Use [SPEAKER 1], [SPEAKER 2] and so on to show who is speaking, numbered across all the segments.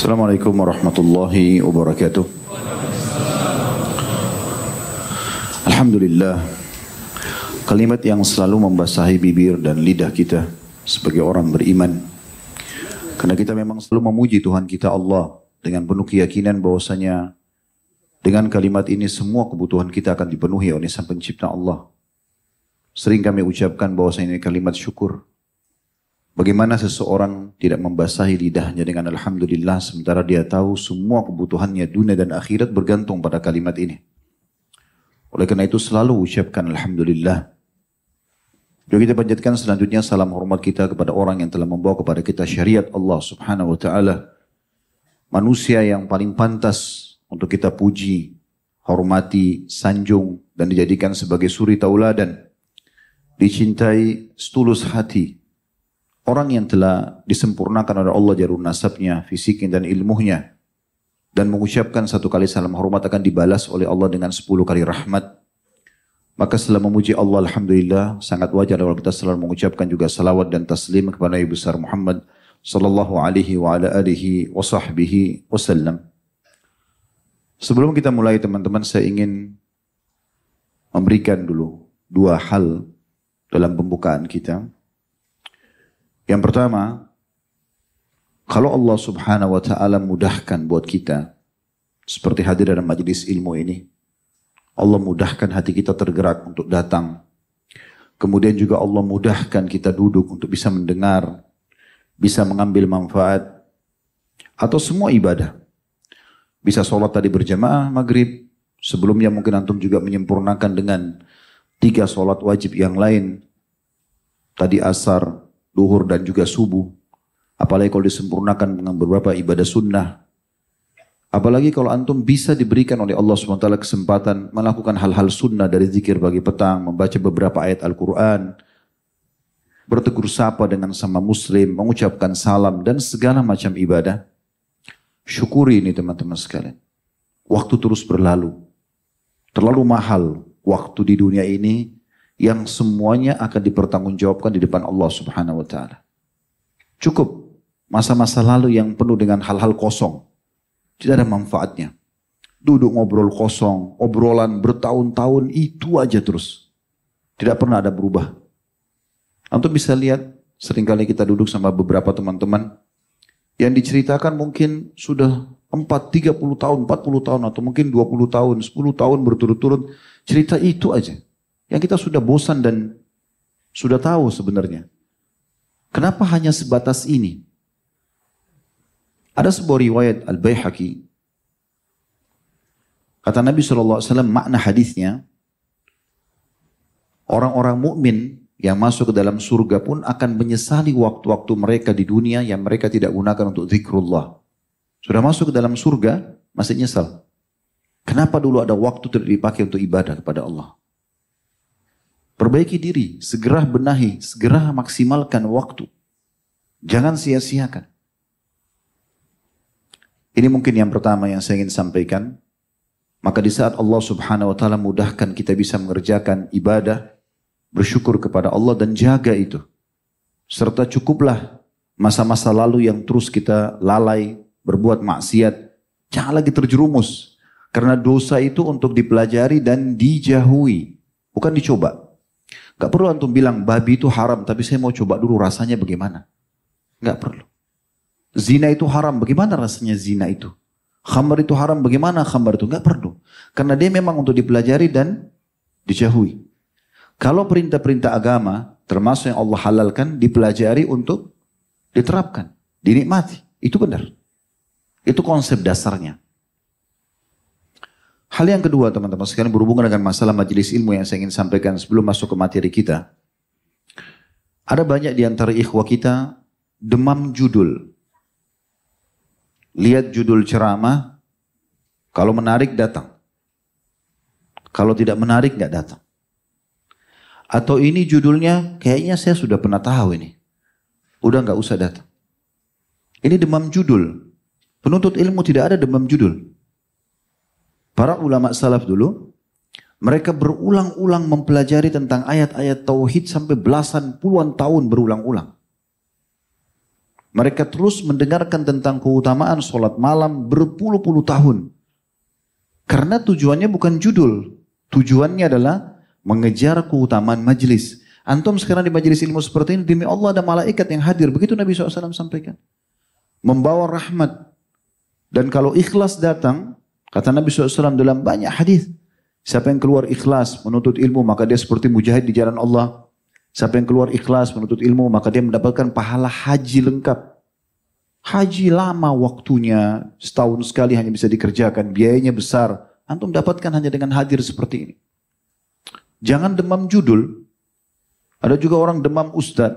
[SPEAKER 1] Assalamualaikum warahmatullahi wabarakatuh. Alhamdulillah. Kalimat yang selalu membasahi bibir dan lidah kita sebagai orang beriman. Karena kita memang selalu memuji Tuhan kita Allah dengan penuh keyakinan bahwasanya dengan kalimat ini semua kebutuhan kita akan dipenuhi oleh Sang Pencipta Allah. Sering kami ucapkan bahwasanya ini kalimat syukur. Bagaimana seseorang tidak membasahi lidahnya dengan Alhamdulillah sementara dia tahu semua kebutuhannya dunia dan akhirat bergantung pada kalimat ini. Oleh karena itu selalu ucapkan Alhamdulillah. Juga kita panjatkan selanjutnya salam hormat kita kepada orang yang telah membawa kepada kita syariat Allah subhanahu wa ta'ala. Manusia yang paling pantas untuk kita puji, hormati, sanjung, dan dijadikan sebagai suri tauladan. Dicintai setulus hati. Orang yang telah disempurnakan oleh Allah jarun nasabnya, fisiknya dan ilmunya. Dan mengucapkan satu kali salam hormat akan dibalas oleh Allah dengan sepuluh kali rahmat. Maka setelah memuji Allah Alhamdulillah sangat wajar kalau kita selalu mengucapkan juga salawat dan taslim kepada Nabi besar Muhammad sallallahu alaihi wa ala alihi wa sahbihi wasallam. Sebelum kita mulai teman-teman saya ingin memberikan dulu dua hal dalam pembukaan kita. Yang pertama, kalau Allah subhanahu wa ta'ala mudahkan buat kita, seperti hadir dalam majlis ilmu ini, Allah mudahkan hati kita tergerak untuk datang. Kemudian juga Allah mudahkan kita duduk untuk bisa mendengar, bisa mengambil manfaat, atau semua ibadah. Bisa sholat tadi berjamaah maghrib. Sebelumnya mungkin antum juga menyempurnakan dengan tiga sholat wajib yang lain. Tadi asar, duhur dan juga subuh. Apalagi kalau disempurnakan dengan beberapa ibadah sunnah. Apalagi kalau antum bisa diberikan oleh Allah SWT kesempatan melakukan hal-hal sunnah dari zikir bagi petang, membaca beberapa ayat Al-Quran, bertegur sapa dengan sama muslim, mengucapkan salam dan segala macam ibadah. Syukuri ini teman-teman sekalian. Waktu terus berlalu. Terlalu mahal waktu di dunia ini yang semuanya akan dipertanggungjawabkan di depan Allah Subhanahu wa taala. Cukup masa-masa lalu yang penuh dengan hal-hal kosong. Tidak ada manfaatnya. Duduk ngobrol kosong, obrolan bertahun-tahun itu aja terus. Tidak pernah ada berubah. Antum bisa lihat sering kali kita duduk sama beberapa teman-teman yang diceritakan mungkin sudah 4, 30 tahun, 40 tahun atau mungkin 20 tahun, 10 tahun berturut-turut cerita itu aja. Yang kita sudah bosan dan sudah tahu sebenarnya. Kenapa hanya sebatas ini? Ada sebuah riwayat Al-Baihaqi. Kata Nabi SAW makna hadisnya. Orang-orang mukmin yang masuk ke dalam surga pun akan menyesali waktu-waktu mereka di dunia yang mereka tidak gunakan untuk zikrullah. Sudah masuk ke dalam surga, masih nyesal. Kenapa dulu ada waktu tidak dipakai untuk ibadah kepada Allah? Perbaiki diri, segera benahi, segera maksimalkan waktu. Jangan sia-siakan. Ini mungkin yang pertama yang saya ingin sampaikan. Maka di saat Allah subhanahu wa ta'ala mudahkan kita bisa mengerjakan ibadah, bersyukur kepada Allah dan jaga itu. Serta cukuplah masa-masa lalu yang terus kita lalai, berbuat maksiat. Jangan lagi terjerumus. Karena dosa itu untuk dipelajari dan dijauhi. Bukan dicoba. Gak perlu antum bilang babi itu haram, tapi saya mau coba dulu rasanya bagaimana. Gak perlu. Zina itu haram, bagaimana rasanya zina itu? Khamar itu haram, bagaimana khamar itu? Gak perlu. Karena dia memang untuk dipelajari dan dijauhi. Kalau perintah-perintah agama, termasuk yang Allah halalkan, dipelajari untuk diterapkan, dinikmati. Itu benar. Itu konsep dasarnya. Hal yang kedua teman-teman sekalian berhubungan dengan masalah majelis ilmu yang saya ingin sampaikan sebelum masuk ke materi kita. Ada banyak di antara ikhwah kita demam judul. Lihat judul ceramah, kalau menarik datang. Kalau tidak menarik nggak datang. Atau ini judulnya kayaknya saya sudah pernah tahu ini. Udah nggak usah datang. Ini demam judul. Penuntut ilmu tidak ada demam judul. Para ulama salaf dulu, mereka berulang-ulang mempelajari tentang ayat-ayat tauhid sampai belasan puluhan tahun berulang-ulang. Mereka terus mendengarkan tentang keutamaan sholat malam berpuluh-puluh tahun. Karena tujuannya bukan judul. Tujuannya adalah mengejar keutamaan majlis. Antum sekarang di majelis ilmu seperti ini, demi Allah ada malaikat yang hadir. Begitu Nabi SAW sampaikan. Membawa rahmat. Dan kalau ikhlas datang, kata Nabi SAW dalam banyak hadis, Siapa yang keluar ikhlas menuntut ilmu, maka dia seperti mujahid di jalan Allah. Siapa yang keluar ikhlas menuntut ilmu maka dia mendapatkan pahala haji lengkap. Haji lama waktunya, setahun sekali hanya bisa dikerjakan, biayanya besar. Antum dapatkan hanya dengan hadir seperti ini. Jangan demam judul. Ada juga orang demam ustad.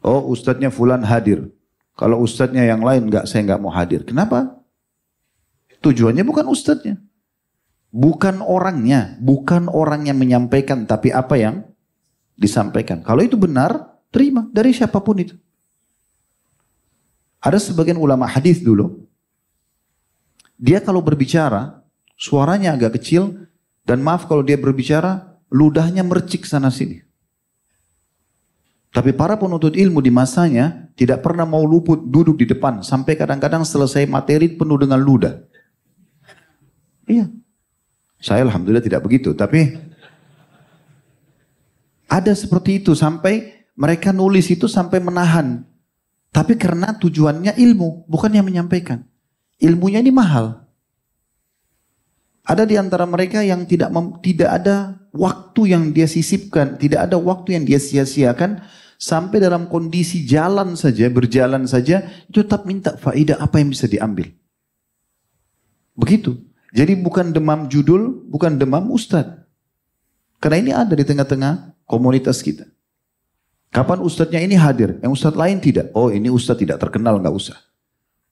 [SPEAKER 1] Oh ustadznya fulan hadir. Kalau ustadznya yang lain nggak saya nggak mau hadir. Kenapa? Tujuannya bukan ustadznya. Bukan orangnya, bukan orang yang menyampaikan, tapi apa yang disampaikan. Kalau itu benar, terima dari siapa pun itu. Ada sebagian ulama hadis dulu, dia kalau berbicara, suaranya agak kecil, dan maaf kalau dia berbicara, ludahnya mercik sana sini. Tapi para penuntut ilmu di masanya tidak pernah mau luput duduk di depan sampai kadang-kadang selesai materi penuh dengan ludah. Iya. Saya alhamdulillah tidak begitu, tapi ada seperti itu sampai mereka nulis itu sampai menahan. Tapi karena tujuannya ilmu, bukan yang menyampaikan. Ilmunya ini mahal. Ada di antara mereka yang tidak mem, tidak ada waktu yang dia sisipkan, tidak ada waktu yang dia sia-siakan sampai dalam kondisi jalan saja, berjalan saja, tetap minta faidah apa yang bisa diambil. Begitu. Jadi bukan demam judul, bukan demam ustadz. Karena ini ada di tengah-tengah komunitas kita. Kapan ustadznya ini hadir, yang ustadz lain tidak. Oh ini ustadz tidak terkenal, nggak usah.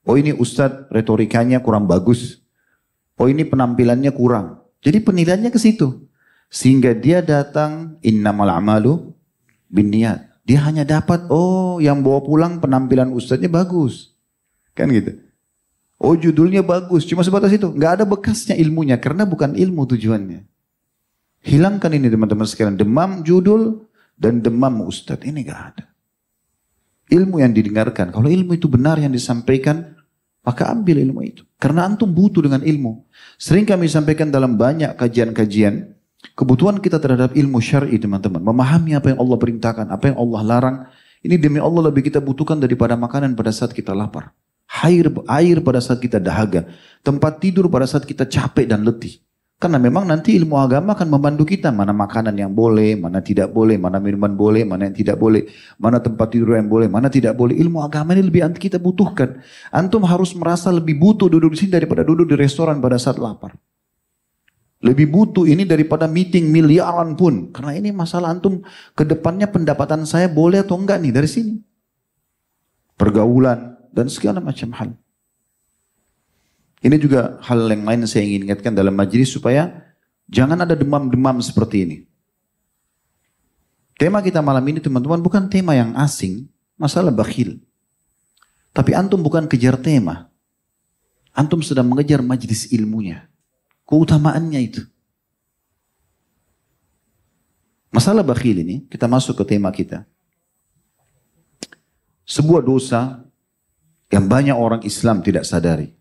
[SPEAKER 1] Oh ini ustadz retorikanya kurang bagus. Oh ini penampilannya kurang. Jadi penilaiannya ke situ. Sehingga dia datang innamal amalu bin niat. Dia hanya dapat, oh yang bawa pulang penampilan ustadznya bagus. Kan gitu. Oh judulnya bagus, cuma sebatas itu. Nggak ada bekasnya ilmunya, karena bukan ilmu tujuannya. Hilangkan ini teman-teman sekalian. Demam judul dan demam ustadz. Ini gak ada. Ilmu yang didengarkan. Kalau ilmu itu benar yang disampaikan, maka ambil ilmu itu. Karena antum butuh dengan ilmu. Sering kami sampaikan dalam banyak kajian-kajian, kebutuhan kita terhadap ilmu syar'i teman-teman. Memahami apa yang Allah perintahkan, apa yang Allah larang. Ini demi Allah lebih kita butuhkan daripada makanan pada saat kita lapar. Air, air pada saat kita dahaga. Tempat tidur pada saat kita capek dan letih. Karena memang nanti ilmu agama akan membantu kita mana makanan yang boleh, mana tidak boleh, mana minuman boleh, mana yang tidak boleh, mana tempat tidur yang boleh, mana tidak boleh. Ilmu agama ini lebih anti kita butuhkan. Antum harus merasa lebih butuh duduk di sini daripada duduk di restoran pada saat lapar. Lebih butuh ini daripada meeting miliaran pun. Karena ini masalah antum ke depannya pendapatan saya boleh atau enggak nih dari sini. Pergaulan dan segala macam hal. Ini juga hal yang lain saya ingin ingatkan dalam majlis supaya jangan ada demam-demam seperti ini. Tema kita malam ini teman-teman bukan tema yang asing, masalah bakhil. Tapi antum bukan kejar tema. Antum sedang mengejar majlis ilmunya. Keutamaannya itu. Masalah bakhil ini, kita masuk ke tema kita. Sebuah dosa yang banyak orang Islam tidak sadari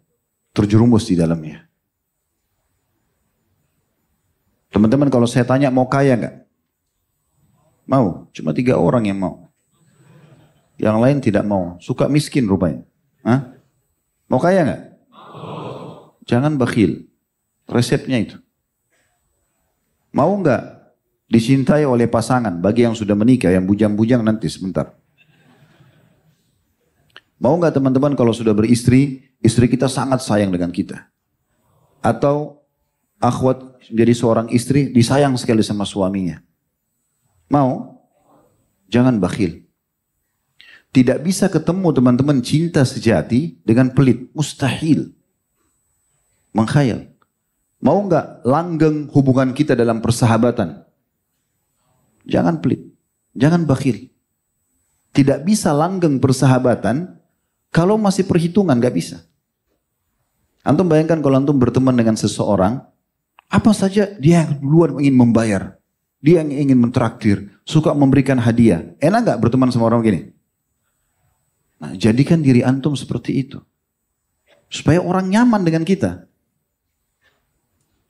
[SPEAKER 1] terjerumus di dalamnya. Teman-teman kalau saya tanya mau kaya nggak? Mau, cuma tiga orang yang mau. Yang lain tidak mau, suka miskin rupanya. Hah? Mau kaya nggak? Jangan bakhil. Resepnya itu. Mau nggak dicintai oleh pasangan bagi yang sudah menikah, yang bujang-bujang nanti sebentar. Mau nggak teman-teman kalau sudah beristri, istri kita sangat sayang dengan kita. Atau akhwat menjadi seorang istri disayang sekali sama suaminya. Mau? Jangan bakhil. Tidak bisa ketemu teman-teman cinta sejati dengan pelit. Mustahil. Mengkhayal. Mau nggak langgeng hubungan kita dalam persahabatan? Jangan pelit. Jangan bakhil. Tidak bisa langgeng persahabatan kalau masih perhitungan nggak bisa. Antum bayangkan kalau antum berteman dengan seseorang, apa saja dia yang duluan ingin membayar. Dia yang ingin mentraktir, suka memberikan hadiah. Enak gak berteman sama orang begini? Nah, jadikan diri antum seperti itu. Supaya orang nyaman dengan kita.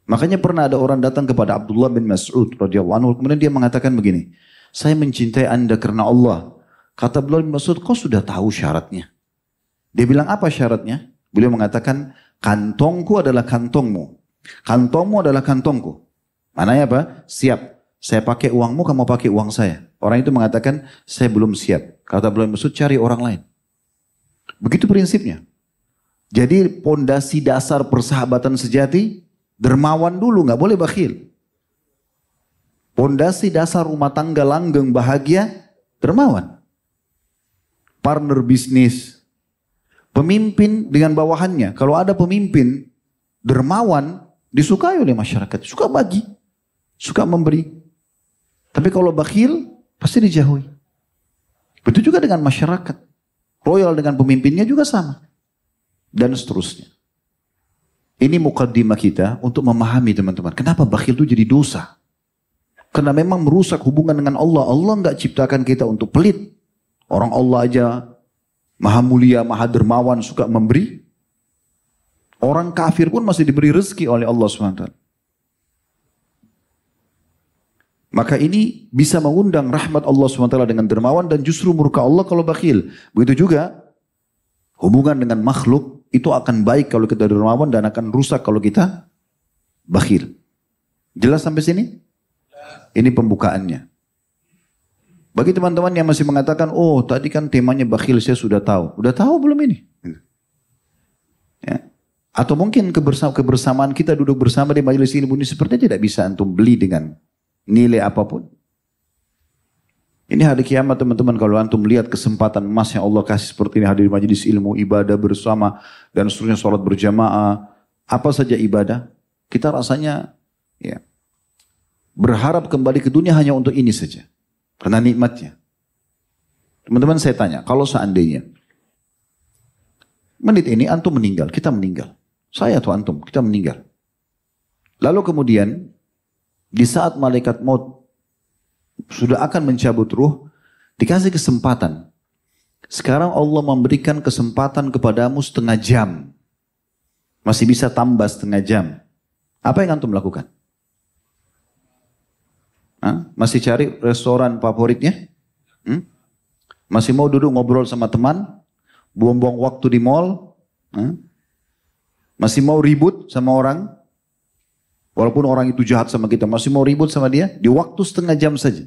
[SPEAKER 1] Makanya pernah ada orang datang kepada Abdullah bin Mas'ud radhiyallahu anhu kemudian dia mengatakan begini, "Saya mencintai Anda karena Allah." Kata Abdullah bin Mas'ud, "Kau sudah tahu syaratnya?" Dia bilang, "Apa syaratnya?" Beliau mengatakan, "Kantongku adalah kantongmu. Kantongmu adalah kantongku." Mananya apa? Siap. Saya pakai uangmu, kamu pakai uang saya. Orang itu mengatakan, "Saya belum siap." Kata bin Mas'ud, "Cari orang lain." Begitu prinsipnya. Jadi pondasi dasar persahabatan sejati Dermawan dulu, nggak boleh bakhil. Pondasi dasar rumah tangga langgeng bahagia, dermawan. Partner bisnis, pemimpin dengan bawahannya. Kalau ada pemimpin dermawan, disukai oleh masyarakat. Suka bagi, suka memberi. Tapi kalau bakhil, pasti dijauhi. Begitu juga dengan masyarakat. Royal dengan pemimpinnya juga sama. Dan seterusnya. Ini mukaddimah kita untuk memahami teman-teman. Kenapa bakhil itu jadi dosa? Karena memang merusak hubungan dengan Allah. Allah nggak ciptakan kita untuk pelit. Orang Allah aja maha mulia, maha dermawan, suka memberi. Orang kafir pun masih diberi rezeki oleh Allah SWT. Maka ini bisa mengundang rahmat Allah SWT dengan dermawan dan justru murka Allah kalau bakhil. Begitu juga hubungan dengan makhluk itu akan baik kalau kita dermawan dan akan rusak kalau kita bakhil. Jelas sampai sini? Ini pembukaannya. Bagi teman-teman yang masih mengatakan, oh tadi kan temanya bakhil saya sudah tahu. Udah tahu belum ini? Ya. Atau mungkin kebersamaan kita duduk bersama di majelis ilmu ini sepertinya tidak bisa antum beli dengan nilai apa pun. Ini hari kiamat teman-teman kalau antum melihat kesempatan emas yang Allah kasih seperti ini hadir di majelis ilmu, ibadah bersama dan seterusnya sholat berjamaah, apa saja ibadah, kita rasanya ya berharap kembali ke dunia hanya untuk ini saja. Karena nikmatnya. Teman-teman saya tanya, kalau seandainya menit ini antum meninggal, kita meninggal. Saya atau antum, kita meninggal. Lalu kemudian di saat malaikat maut sudah akan mencabut ruh, dikasih kesempatan. Sekarang Allah memberikan kesempatan kepadamu setengah jam. Masih bisa tambah setengah jam. Apa yang antum lakukan? Hah? Masih cari restoran favoritnya? Hmm? Masih mau duduk ngobrol sama teman? Buang-buang waktu di mall? Hah? Masih mau ribut sama orang? Walaupun orang itu jahat sama kita, masih mau ribut sama dia di waktu setengah jam saja.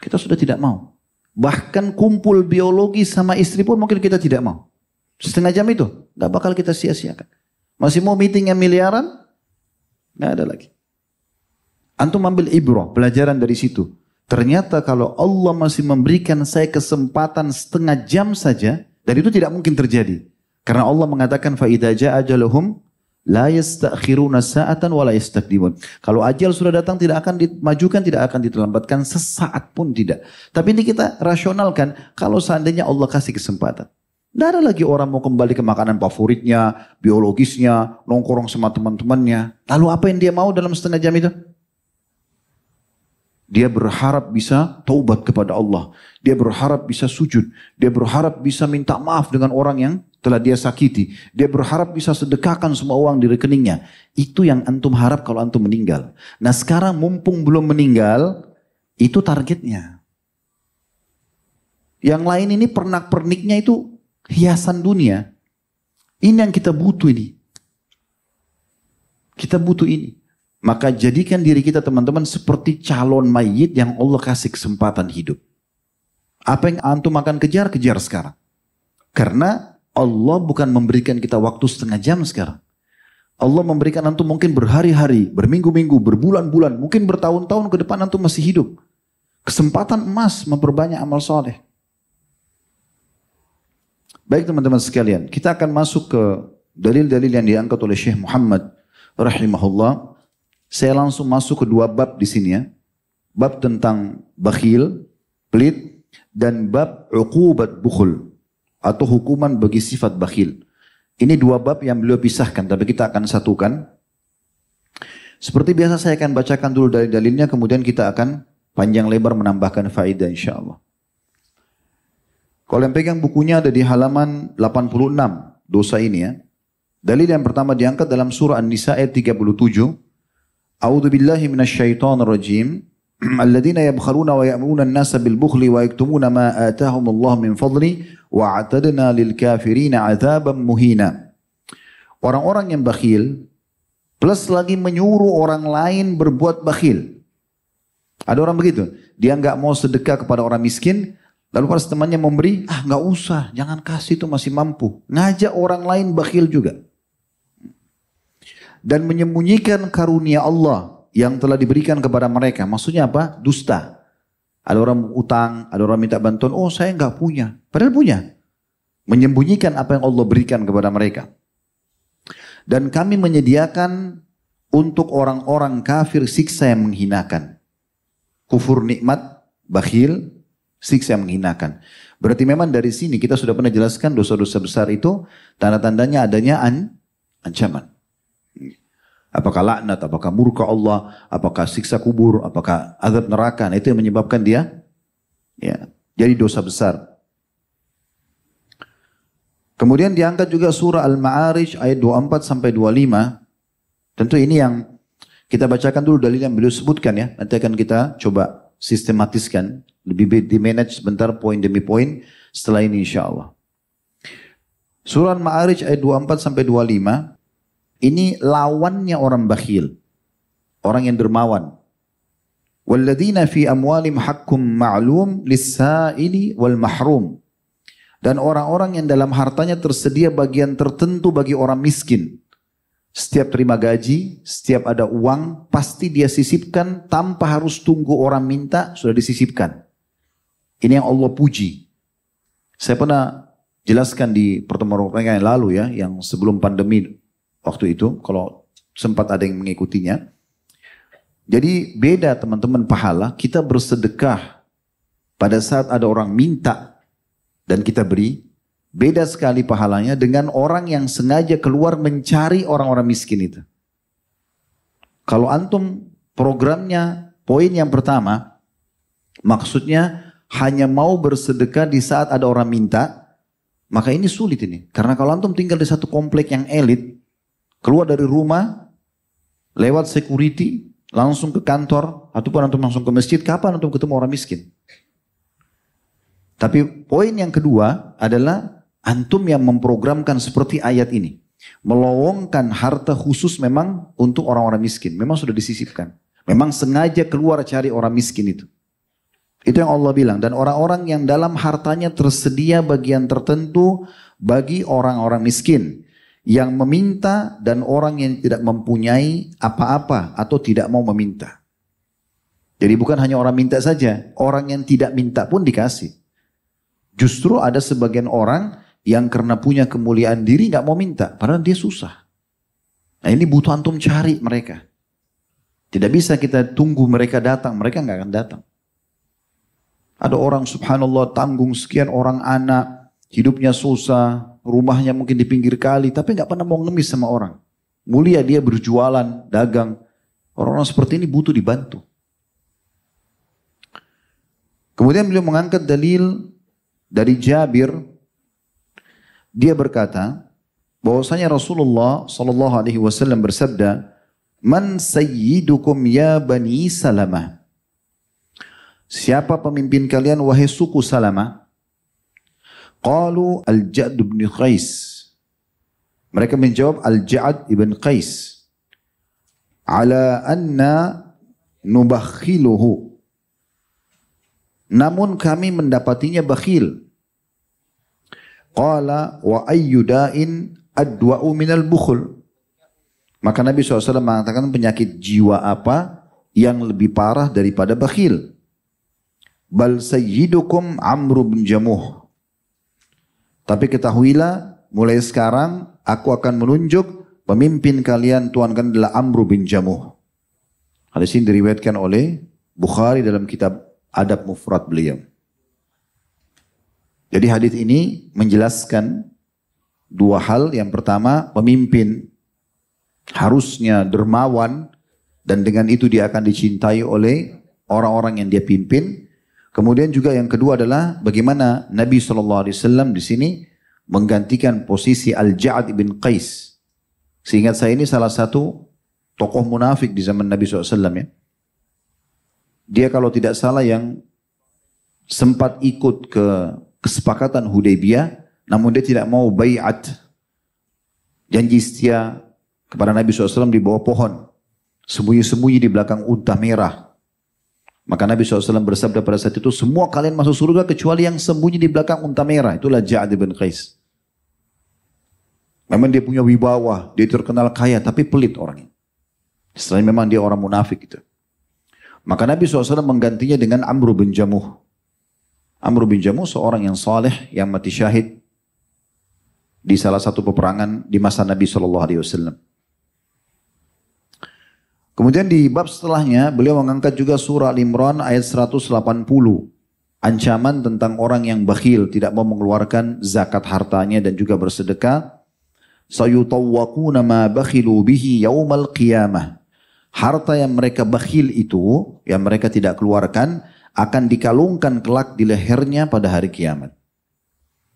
[SPEAKER 1] Kita sudah tidak mau. Bahkan kumpul biologi sama istri pun mungkin kita tidak mau. Setengah jam itu, gak bakal kita sia-siakan. Masih mau meeting yang miliaran? Gak ada lagi. Antum ambil ibrah, pelajaran dari situ. Ternyata kalau Allah masih memberikan saya kesempatan setengah jam saja, dan itu tidak mungkin terjadi. Karena Allah mengatakan فَإِذَا جَاءَ أَجَلُهُمْ La yastakhiruna sa'atan wa la yastakdimun. Kalau ajal sudah datang tidak akan dimajukan, tidak akan diterlambatkan sesaat pun tidak. Tapi ini kita rasionalkan kalau seandainya Allah kasih kesempatan. Tidak ada lagi orang mau kembali ke makanan favoritnya, biologisnya, nongkrong sama teman-temannya. Lalu apa yang dia mau dalam setengah jam itu? Dia berharap bisa taubat kepada Allah. Dia berharap bisa sujud. Dia berharap bisa minta maaf dengan orang yang telah dia sakiti. Dia berharap bisa sedekahkan semua uang di rekeningnya. Itu yang antum harap kalau antum meninggal. Nah sekarang mumpung belum meninggal, itu targetnya. Yang lain ini pernak-perniknya itu hiasan dunia. Ini yang kita butuh ini. Kita butuh ini. Maka jadikan diri kita teman-teman seperti calon mayit yang Allah kasih kesempatan hidup. Apa yang antum akan kejar, kejar sekarang. Karena Allah bukan memberikan kita waktu setengah jam sekarang. Allah memberikan antum mungkin berhari-hari, berminggu-minggu, berbulan-bulan, mungkin bertahun-tahun ke depan antum masih hidup. Kesempatan emas memperbanyak amal soleh. Baik teman-teman sekalian, kita akan masuk ke dalil-dalil yang diangkat oleh Syekh Muhammad rahimahullah. Saya langsung masuk ke dua bab di sini ya. Bab tentang bakhil, pelit, dan bab uqubat bukhul atau hukuman bagi sifat bakhil. Ini dua bab yang beliau pisahkan, tapi kita akan satukan. Seperti biasa saya akan bacakan dulu dari dalilnya, kemudian kita akan panjang lebar menambahkan faedah insya Allah. Kalau yang pegang bukunya ada di halaman 86 dosa ini ya. Dalil yang pertama diangkat dalam surah An-Nisa ayat 37. A'udzu billahi minasyaitonir rajim. Alladzina yabkhaluna wa ya'muruna an-nasa bil bukhli wa yaktumuna ma atahum Allah min fadli wa a'tadna lil kafirina 'adzaban muhina. Orang-orang yang bakhil plus lagi menyuruh orang lain berbuat bakhil. Ada orang begitu. Dia nggak mau sedekah kepada orang miskin, Lalu pas temannya memberi, ah nggak usah, jangan kasih itu masih mampu. Ngajak orang lain bakhil juga. Dan menyembunyikan karunia Allah yang telah diberikan kepada mereka. Maksudnya apa? Dusta. Ada orang utang, ada orang minta bantuan, oh saya nggak punya. Padahal punya. Menyembunyikan apa yang Allah berikan kepada mereka. Dan kami menyediakan untuk orang-orang kafir siksa yang menghinakan. Kufur nikmat, bakhil, siksa yang menghinakan. Berarti memang dari sini kita sudah pernah jelaskan dosa-dosa besar itu tanda-tandanya adanya an ancaman. Apakah laknat, apakah murka Allah, apakah siksa kubur, apakah azab neraka. Nah, itu yang menyebabkan dia ya, jadi dosa besar. Kemudian diangkat juga surah Al-Ma'arij ayat 24 sampai 25. Tentu ini yang kita bacakan dulu dalil yang beliau sebutkan ya. Nanti akan kita coba sistematiskan lebih di manage sebentar poin demi poin setelah ini insya Allah. Surah Ma'arij ayat 24 sampai 25 ini lawannya orang bakhil. Orang yang dermawan. Walladzina fi amwalim hakkum ma'lum lis-sa'ili wal mahrum. Dan orang-orang yang dalam hartanya tersedia bagian tertentu bagi orang miskin. Setiap terima gaji, setiap ada uang, pasti dia sisipkan tanpa harus tunggu orang minta, sudah disisipkan. Ini yang Allah puji. Saya pernah jelaskan di pertemuan yang lalu ya, yang sebelum pandemi waktu itu, kalau sempat ada yang mengikutinya. Jadi beda teman-teman pahala, kita bersedekah pada saat ada orang minta dan kita beri, beda sekali pahalanya dengan orang yang sengaja keluar mencari orang-orang miskin itu. Kalau antum programnya poin yang pertama, maksudnya hanya mau bersedekah di saat ada orang minta, maka ini sulit ini. Karena kalau antum tinggal di satu komplek yang elit, keluar dari rumah, lewat security, langsung ke kantor, ataupun antum langsung ke masjid, kapan antum ketemu orang miskin? Tapi poin yang kedua adalah antum yang memprogramkan seperti ayat ini. Melowongkan harta khusus memang untuk orang-orang miskin. Memang sudah disisipkan. Memang sengaja keluar cari orang miskin itu. Itu yang Allah bilang. Dan orang-orang yang dalam hartanya tersedia bagian tertentu bagi orang-orang miskin. Yang meminta dan orang yang tidak mempunyai apa-apa atau tidak mau meminta. Jadi bukan hanya orang minta saja. Orang yang tidak minta pun dikasih. Justru ada sebagian orang yang karena punya kemuliaan diri nggak mau minta. Padahal dia susah. Nah ini butuh antum cari mereka. Tidak bisa kita tunggu mereka datang. Mereka nggak akan datang. Ada orang subhanallah tanggung sekian orang anak, hidupnya susah, rumahnya mungkin di pinggir kali, tapi nggak pernah mau ngemis sama orang. Mulia dia berjualan, dagang. Orang-orang seperti ini butuh dibantu. Kemudian beliau mengangkat dalil dari Jabir. Dia berkata bahwasanya Rasulullah Shallallahu Alaihi Wasallam bersabda, "Man sayyidukum ya bani Salamah." Siapa pemimpin kalian wahai suku Salama? Qalu Al-Ja'd bin Qais. Mereka menjawab Al-Ja'd ibn Qais. Ala anna nubakhiluhu. Namun kami mendapatinya bakhil. Qala wa ayyuda'in adwa'u minal bukhul. Maka Nabi SAW mengatakan penyakit jiwa apa yang lebih parah daripada bakhil. Bal sayyidukum Amr bin Jamuh. Tapi ketahuilah mulai sekarang aku akan menunjuk pemimpin kalian Tuhan kan adalah Amr bin Jamuh. Hadis ini diriwayatkan oleh Bukhari dalam kitab Adab Mufrad beliau. Jadi hadis ini menjelaskan dua hal. Yang pertama, pemimpin harusnya dermawan dan dengan itu dia akan dicintai oleh orang-orang yang dia pimpin. Kemudian juga yang kedua adalah bagaimana Nabi SAW di sini menggantikan posisi Al-Ja'ad ibn Qais. Seingat saya ini salah satu tokoh munafik di zaman Nabi SAW ya. Dia kalau tidak salah yang sempat ikut ke kesepakatan Hudaybiyah, namun dia tidak mau bayat janji setia kepada Nabi SAW di bawah pohon. Sembunyi-sembunyi di belakang unta merah. Maka Nabi SAW bersabda pada saat itu, semua kalian masuk surga kecuali yang sembunyi di belakang unta merah. Itulah Ja'ad bin Qais. Memang dia punya wibawa, dia terkenal kaya, tapi pelit orangnya. Selain memang dia orang munafik gitu. Maka Nabi SAW menggantinya dengan Amr bin Jamuh. Amr bin Jamuh seorang yang saleh yang mati syahid di salah satu peperangan di masa Nabi Shallallahu Alaihi Wasallam. Kemudian di bab setelahnya beliau mengangkat juga surah Al-Imran ayat 180. Ancaman tentang orang yang bakhil tidak mau mengeluarkan zakat hartanya dan juga bersedekah. Sayutawwaquna ma bakhilu bihi yaumal qiyamah. Harta yang mereka bakhil itu, yang mereka tidak keluarkan, akan dikalungkan kelak di lehernya pada hari kiamat.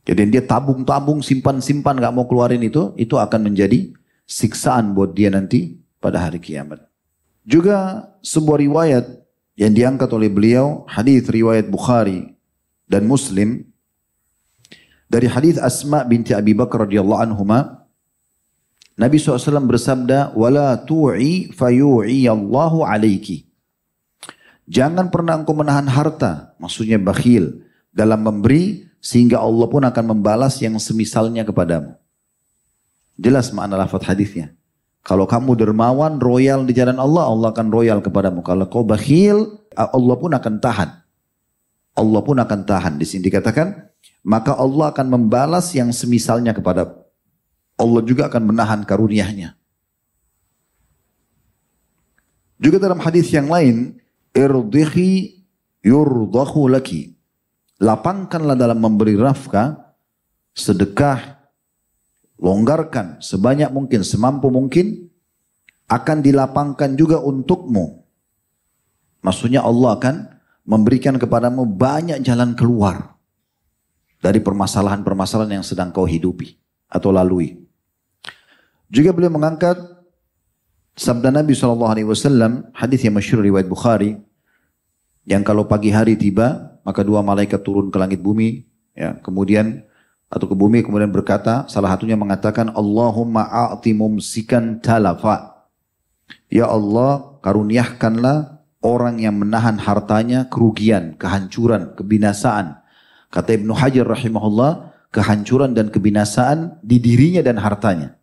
[SPEAKER 1] Jadi dia tabung-tabung, simpan-simpan, gak mau keluarin itu, itu akan menjadi siksaan buat dia nanti pada hari kiamat. Juga sebuah riwayat yang diangkat oleh beliau, hadis riwayat Bukhari dan Muslim, dari hadis Asma binti Abi Bakar radhiyallahu anhuma, Nabi SAW bersabda, "Wala tu'i fayu'i Allahu alaiki." Jangan pernah engkau menahan harta, maksudnya bakhil dalam memberi sehingga Allah pun akan membalas yang semisalnya kepadamu. Jelas makna lafaz hadisnya. Kalau kamu dermawan, royal di jalan Allah, Allah akan royal kepadamu. Kalau kau bakhil, Allah pun akan tahan. Allah pun akan tahan. Di sini dikatakan, maka Allah akan membalas yang semisalnya kepada Allah juga akan menahan karuniaHnya. Juga dalam hadis yang lain, irdihi yurdahu laki lapangkanlah dalam memberi rafka, sedekah, longgarkan sebanyak mungkin, semampu mungkin, akan dilapangkan juga untukmu. Maksudnya Allah akan memberikan kepadamu banyak jalan keluar dari permasalahan-permasalahan yang sedang kau hidupi atau lalui. Juga beliau mengangkat sabda Nabi SAW, hadis yang masyhur riwayat Bukhari, yang kalau pagi hari tiba, maka dua malaikat turun ke langit bumi, ya, kemudian atau ke bumi kemudian berkata, salah satunya mengatakan Allahumma a'ti mumsikan talafa. Ya Allah, karuniakanlah orang yang menahan hartanya kerugian, kehancuran, kebinasaan. Kata Ibnu Hajar rahimahullah, kehancuran dan kebinasaan di dirinya dan hartanya.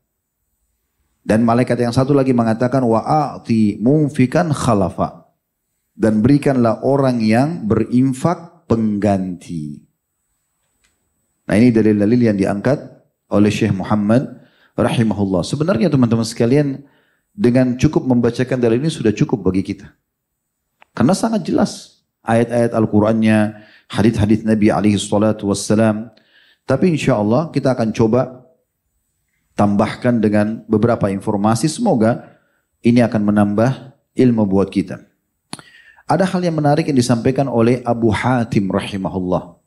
[SPEAKER 1] Dan malaikat yang satu lagi mengatakan wa'ati mumfikan khalafa. Dan berikanlah orang yang berinfak pengganti. Nah ini dalil-dalil yang diangkat oleh Syekh Muhammad rahimahullah. Sebenarnya teman-teman sekalian dengan cukup membacakan dalil ini sudah cukup bagi kita. Karena sangat jelas ayat-ayat Al-Qur'annya, hadis-hadis Nabi alaihi salatu wassalam. Tapi insya Allah kita akan coba tambahkan dengan beberapa informasi. Semoga ini akan menambah ilmu buat kita. Ada hal yang menarik yang disampaikan oleh Abu Hatim rahimahullah.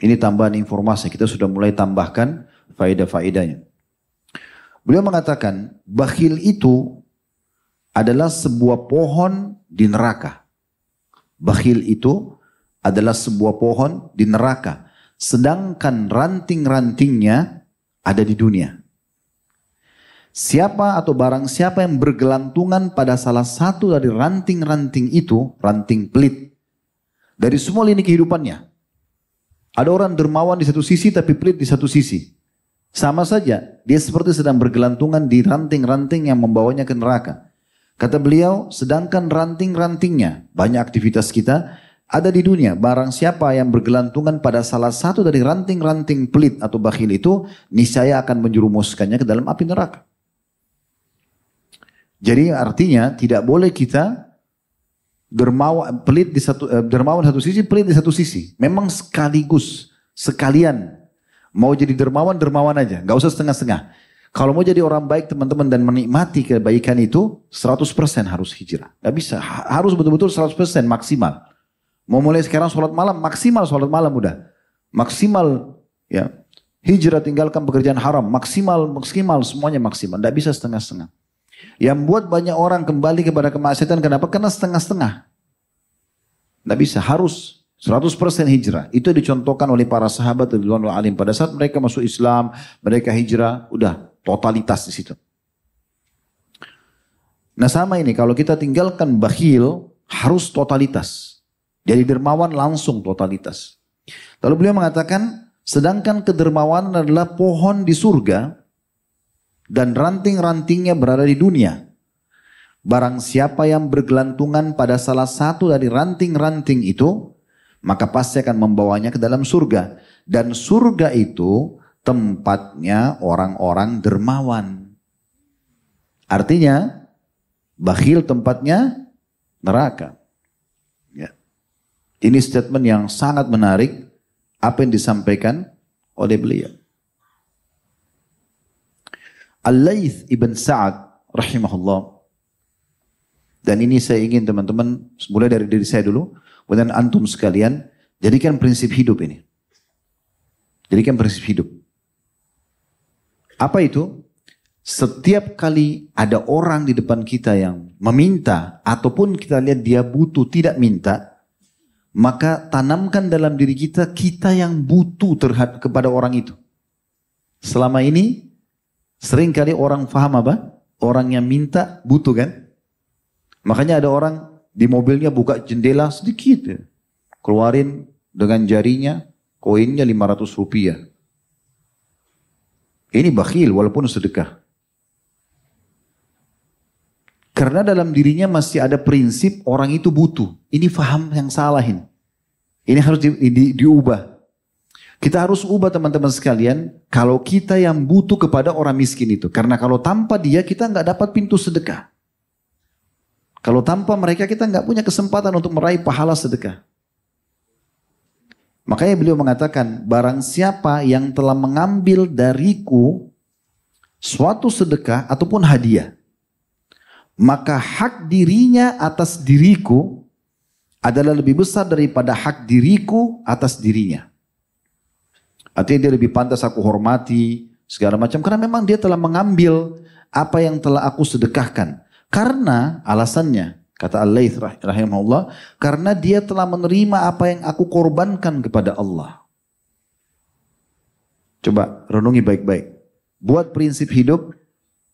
[SPEAKER 1] Ini tambahan informasi, kita sudah mulai tambahkan faedah-faedahnya. Beliau mengatakan, bakhil itu adalah sebuah pohon di neraka. Bakhil itu adalah sebuah pohon di neraka. Sedangkan ranting-rantingnya ada di dunia. Siapa atau barang siapa yang bergelantungan pada salah satu dari ranting-ranting itu, ranting pelit. Dari semua lini kehidupannya. Ada orang dermawan di satu sisi tapi pelit di satu sisi. Sama saja, dia seperti sedang bergelantungan di ranting-ranting yang membawanya ke neraka. Kata beliau, sedangkan ranting-rantingnya, banyak aktivitas kita, ada di dunia. Barang siapa yang bergelantungan pada salah satu dari ranting-ranting pelit atau bakhil itu, niscaya akan menjerumuskannya ke dalam api neraka. Jadi artinya tidak boleh kita dermawan pelit di satu eh, dermawan satu sisi, pelit di satu sisi. Memang sekaligus, sekalian. Mau jadi dermawan, dermawan aja. Gak usah setengah-setengah. Kalau mau jadi orang baik teman-teman dan menikmati kebaikan itu 100% harus hijrah. Gak bisa, harus betul-betul 100% maksimal. Mau mulai sekarang sholat malam, maksimal sholat malam udah. Maksimal ya hijrah tinggalkan pekerjaan haram, maksimal, maksimal, semuanya maksimal. Tidak bisa setengah-setengah. Yang buat banyak orang kembali kepada kemaksiatan, kenapa? Karena setengah-setengah. Tidak bisa, harus 100% hijrah. Itu dicontohkan oleh para sahabat Ridwanul Alim. Pada saat mereka masuk Islam, mereka hijrah, udah totalitas di situ. Nah sama ini, kalau kita tinggalkan bakhil, harus totalitas. Jadi dermawan langsung totalitas. Lalu beliau mengatakan, sedangkan kedermawanan adalah pohon di surga, dan ranting-rantingnya berada di dunia. Barang siapa yang bergelantungan pada salah satu dari ranting-ranting itu, maka pasti akan membawanya ke dalam surga. Dan surga itu tempatnya orang-orang dermawan. Artinya, Bakhil tempatnya neraka. Ya. Ini statement yang sangat menarik apa yang disampaikan oleh beliau. Al-Layth ibn Sa'ad rahimahullah. Dan ini saya ingin teman-teman, mulai dari diri saya dulu, kemudian antum sekalian, jadikan prinsip hidup ini. Jadikan prinsip hidup. Apa itu? Setiap kali ada orang di depan kita yang meminta ataupun kita lihat dia butuh tidak minta, maka tanamkan dalam diri kita kita yang butuh terhadap kepada orang itu. Selama ini sering kali orang faham apa? Orang yang minta butuh kan? Makanya ada orang di mobilnya buka jendela sedikit ya. Keluarin dengan jarinya koinnya 500 rupiah. Ini bakhil walaupun sedekah. Karena dalam dirinya masih ada prinsip orang itu butuh. Ini faham yang salah ini. Ini harus di, di, diubah. Kita harus ubah teman-teman sekalian. Kalau kita yang butuh kepada orang miskin itu. Karena kalau tanpa dia kita nggak dapat pintu sedekah. Kalau tanpa mereka kita nggak punya kesempatan untuk meraih pahala sedekah. Makanya beliau mengatakan, barang siapa yang telah mengambil dariku suatu sedekah ataupun hadiah maka hak dirinya atas diriku adalah lebih besar daripada hak diriku atas dirinya. Artinya dia lebih pantas aku hormati segala macam karena memang dia telah mengambil apa yang telah aku sedekahkan. Karena alasannya kata Allah rahimahullah karena dia telah menerima apa yang aku korbankan kepada Allah. Coba renungi baik-baik. Buat prinsip hidup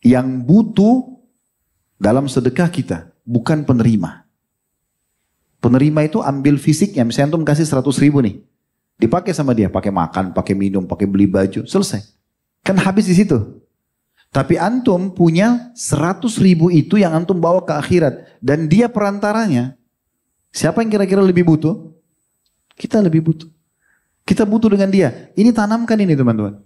[SPEAKER 1] yang butuh dalam sedekah kita, bukan penerima. Penerima itu ambil fisiknya, misalnya antum kasih 100 ribu nih. Dipakai sama dia, pakai makan, pakai minum, pakai beli baju, selesai. Kan habis di situ. Tapi antum punya 100 ribu itu yang antum bawa ke akhirat. Dan dia perantaranya. Siapa yang kira-kira lebih butuh? Kita lebih butuh. Kita butuh dengan dia. Ini tanamkan ini teman-teman.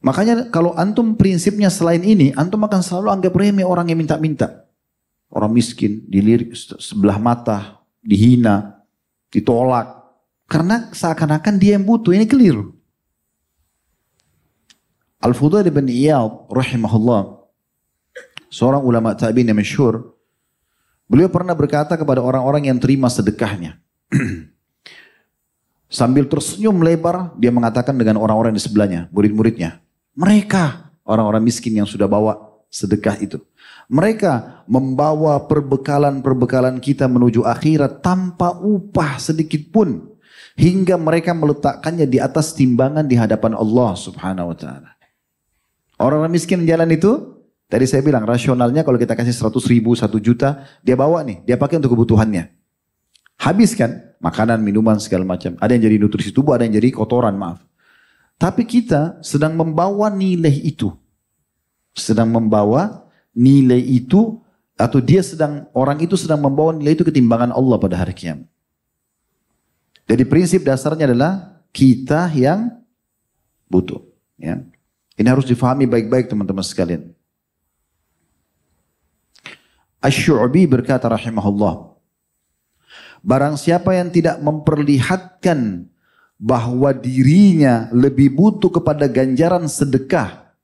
[SPEAKER 1] Makanya kalau antum prinsipnya selain ini, antum akan selalu anggap remeh orang yang minta-minta. Orang miskin, dilirik sebelah mata, dihina, ditolak. Karena seakan-akan dia yang butuh, ini keliru. Al-Fudail bin Iyad rahimahullah, seorang ulama tabi'in yang masyhur, beliau pernah berkata kepada orang-orang yang terima sedekahnya. Sambil tersenyum lebar, dia mengatakan dengan orang-orang di sebelahnya, murid-muridnya, mereka orang-orang miskin yang sudah bawa sedekah itu. Mereka membawa perbekalan-perbekalan kita menuju akhirat tanpa upah sedikit pun. Hingga mereka meletakkannya di atas timbangan di hadapan Allah subhanahu wa ta'ala. Orang-orang miskin jalan itu, tadi saya bilang rasionalnya kalau kita kasih 100 ribu, 1 juta, dia bawa nih, dia pakai untuk kebutuhannya. Habis kan, makanan, minuman, segala macam. Ada yang jadi nutrisi tubuh, ada yang jadi kotoran, maaf. Tapi kita sedang membawa nilai itu. Sedang membawa nilai itu atau dia sedang orang itu sedang membawa nilai itu ketimbangan Allah pada hari kiamat. Jadi prinsip dasarnya adalah kita yang butuh. Ya. Ini harus difahami baik-baik teman-teman sekalian. Ash-Syu'bi berkata rahimahullah. Barang siapa yang tidak memperlihatkan bahwa dirinya lebih butuh kepada ganjaran sedekah.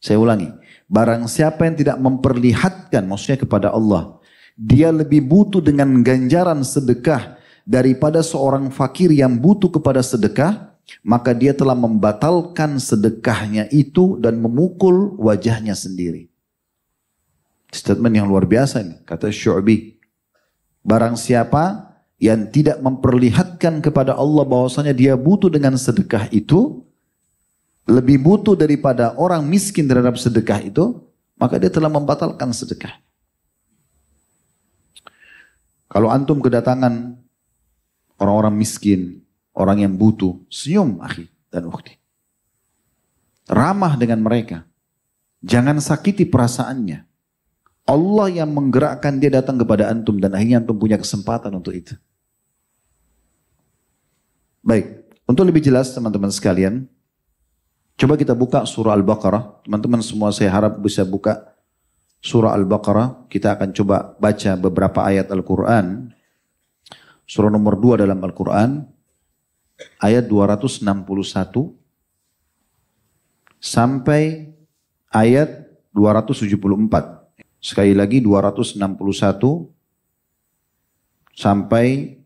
[SPEAKER 1] Saya ulangi, barang siapa yang tidak memperlihatkan, maksudnya kepada Allah, dia lebih butuh dengan ganjaran sedekah daripada seorang fakir yang butuh kepada sedekah, maka dia telah membatalkan sedekahnya itu dan memukul wajahnya sendiri. Statement yang luar biasa ini, kata Syu'bi. Barang siapa yang tidak memperlihatkan kepada Allah bahwasanya dia butuh dengan sedekah itu, lebih butuh daripada orang miskin terhadap sedekah itu, maka dia telah membatalkan sedekah. Kalau antum kedatangan orang-orang miskin, orang yang butuh, senyum akhi dan ukhti. Ramah dengan mereka. Jangan sakiti perasaannya. Allah yang menggerakkan dia datang kepada antum dan akhirnya antum punya kesempatan untuk itu. Baik, untuk lebih jelas teman-teman sekalian, coba kita buka surah Al-Baqarah. Teman-teman semua saya harap bisa buka surah Al-Baqarah. Kita akan coba baca beberapa ayat Al-Quran surah nomor 2 dalam Al-Quran, ayat 261 sampai ayat 274. Sekali lagi 261 sampai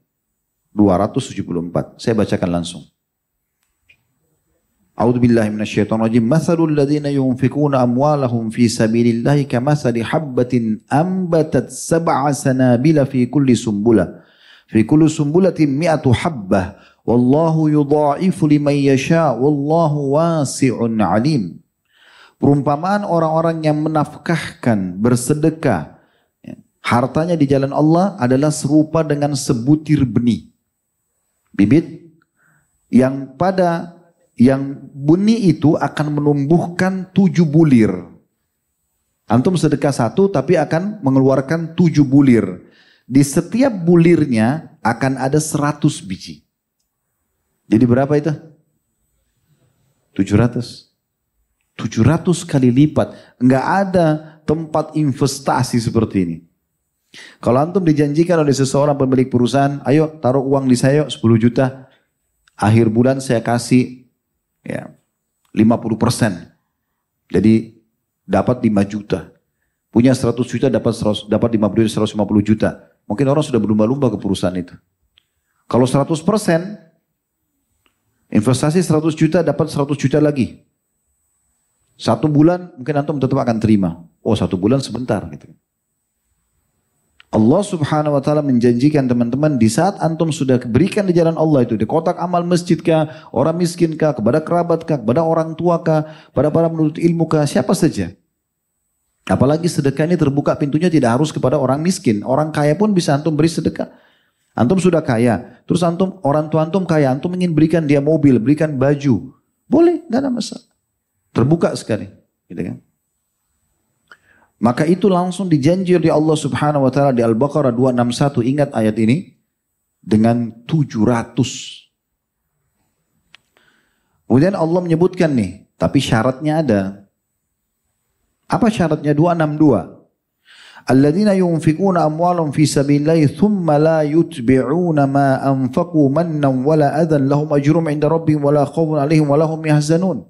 [SPEAKER 1] 274. Saya bacakan langsung. A'udzu billahi minasyaitonir rajim. Matsalul ladzina yunfikuna amwalahum fi sabilillahi kamatsali habbatin ambatat sab'a sanabila fi kulli sumbula Fi kullu sumbulatin mi'atu habbah. Wallahu yudha'ifu liman yasha. Wallahu wasi'un alim. Perumpamaan orang-orang yang menafkahkan, bersedekah, ya, hartanya di jalan Allah adalah serupa dengan sebutir benih. Bibit yang pada yang benih itu akan menumbuhkan tujuh bulir. Antum sedekah satu tapi akan mengeluarkan tujuh bulir. Di setiap bulirnya akan ada seratus biji. Jadi berapa itu? Tujuh ratus. Tujuh ratus kali lipat. Enggak ada tempat investasi seperti ini. Kalau antum dijanjikan oleh seseorang pemilik perusahaan, ayo taruh uang di saya 10 juta. Akhir bulan saya kasih ya 50 persen. Jadi dapat 5 juta. Punya 100 juta dapat 100, dapat 50 juta, 150 juta. Mungkin orang sudah berlumba-lumba ke perusahaan itu. Kalau 100 persen, investasi 100 juta dapat 100 juta lagi. Satu bulan mungkin antum tetap akan terima. Oh satu bulan sebentar gitu. Allah subhanahu wa ta'ala menjanjikan teman-teman di saat antum sudah berikan di jalan Allah itu, di kotak amal masjid kah, orang miskin kah, kepada kerabat kah, kepada orang tua kah, pada para menuntut ilmu kah, siapa saja. Apalagi sedekah ini terbuka pintunya tidak harus kepada orang miskin. Orang kaya pun bisa antum beri sedekah. Antum sudah kaya, terus antum orang tua antum kaya, antum ingin berikan dia mobil, berikan baju. Boleh, nggak ada masalah. Terbuka sekali. Gitu kan? Maka itu langsung dijanji oleh Allah subhanahu wa ta'ala di Al-Baqarah 261. Ingat ayat ini. Dengan 700. Kemudian Allah menyebutkan nih. Tapi syaratnya ada. Apa syaratnya? 262. Alladzina yunfikuna amwalum fi sabilillahi thumma la yutbi'una ma anfaqu mannan wala adhan lahum ajrum inda rabbihim wala khawfun alaihim wala hum yahzanun.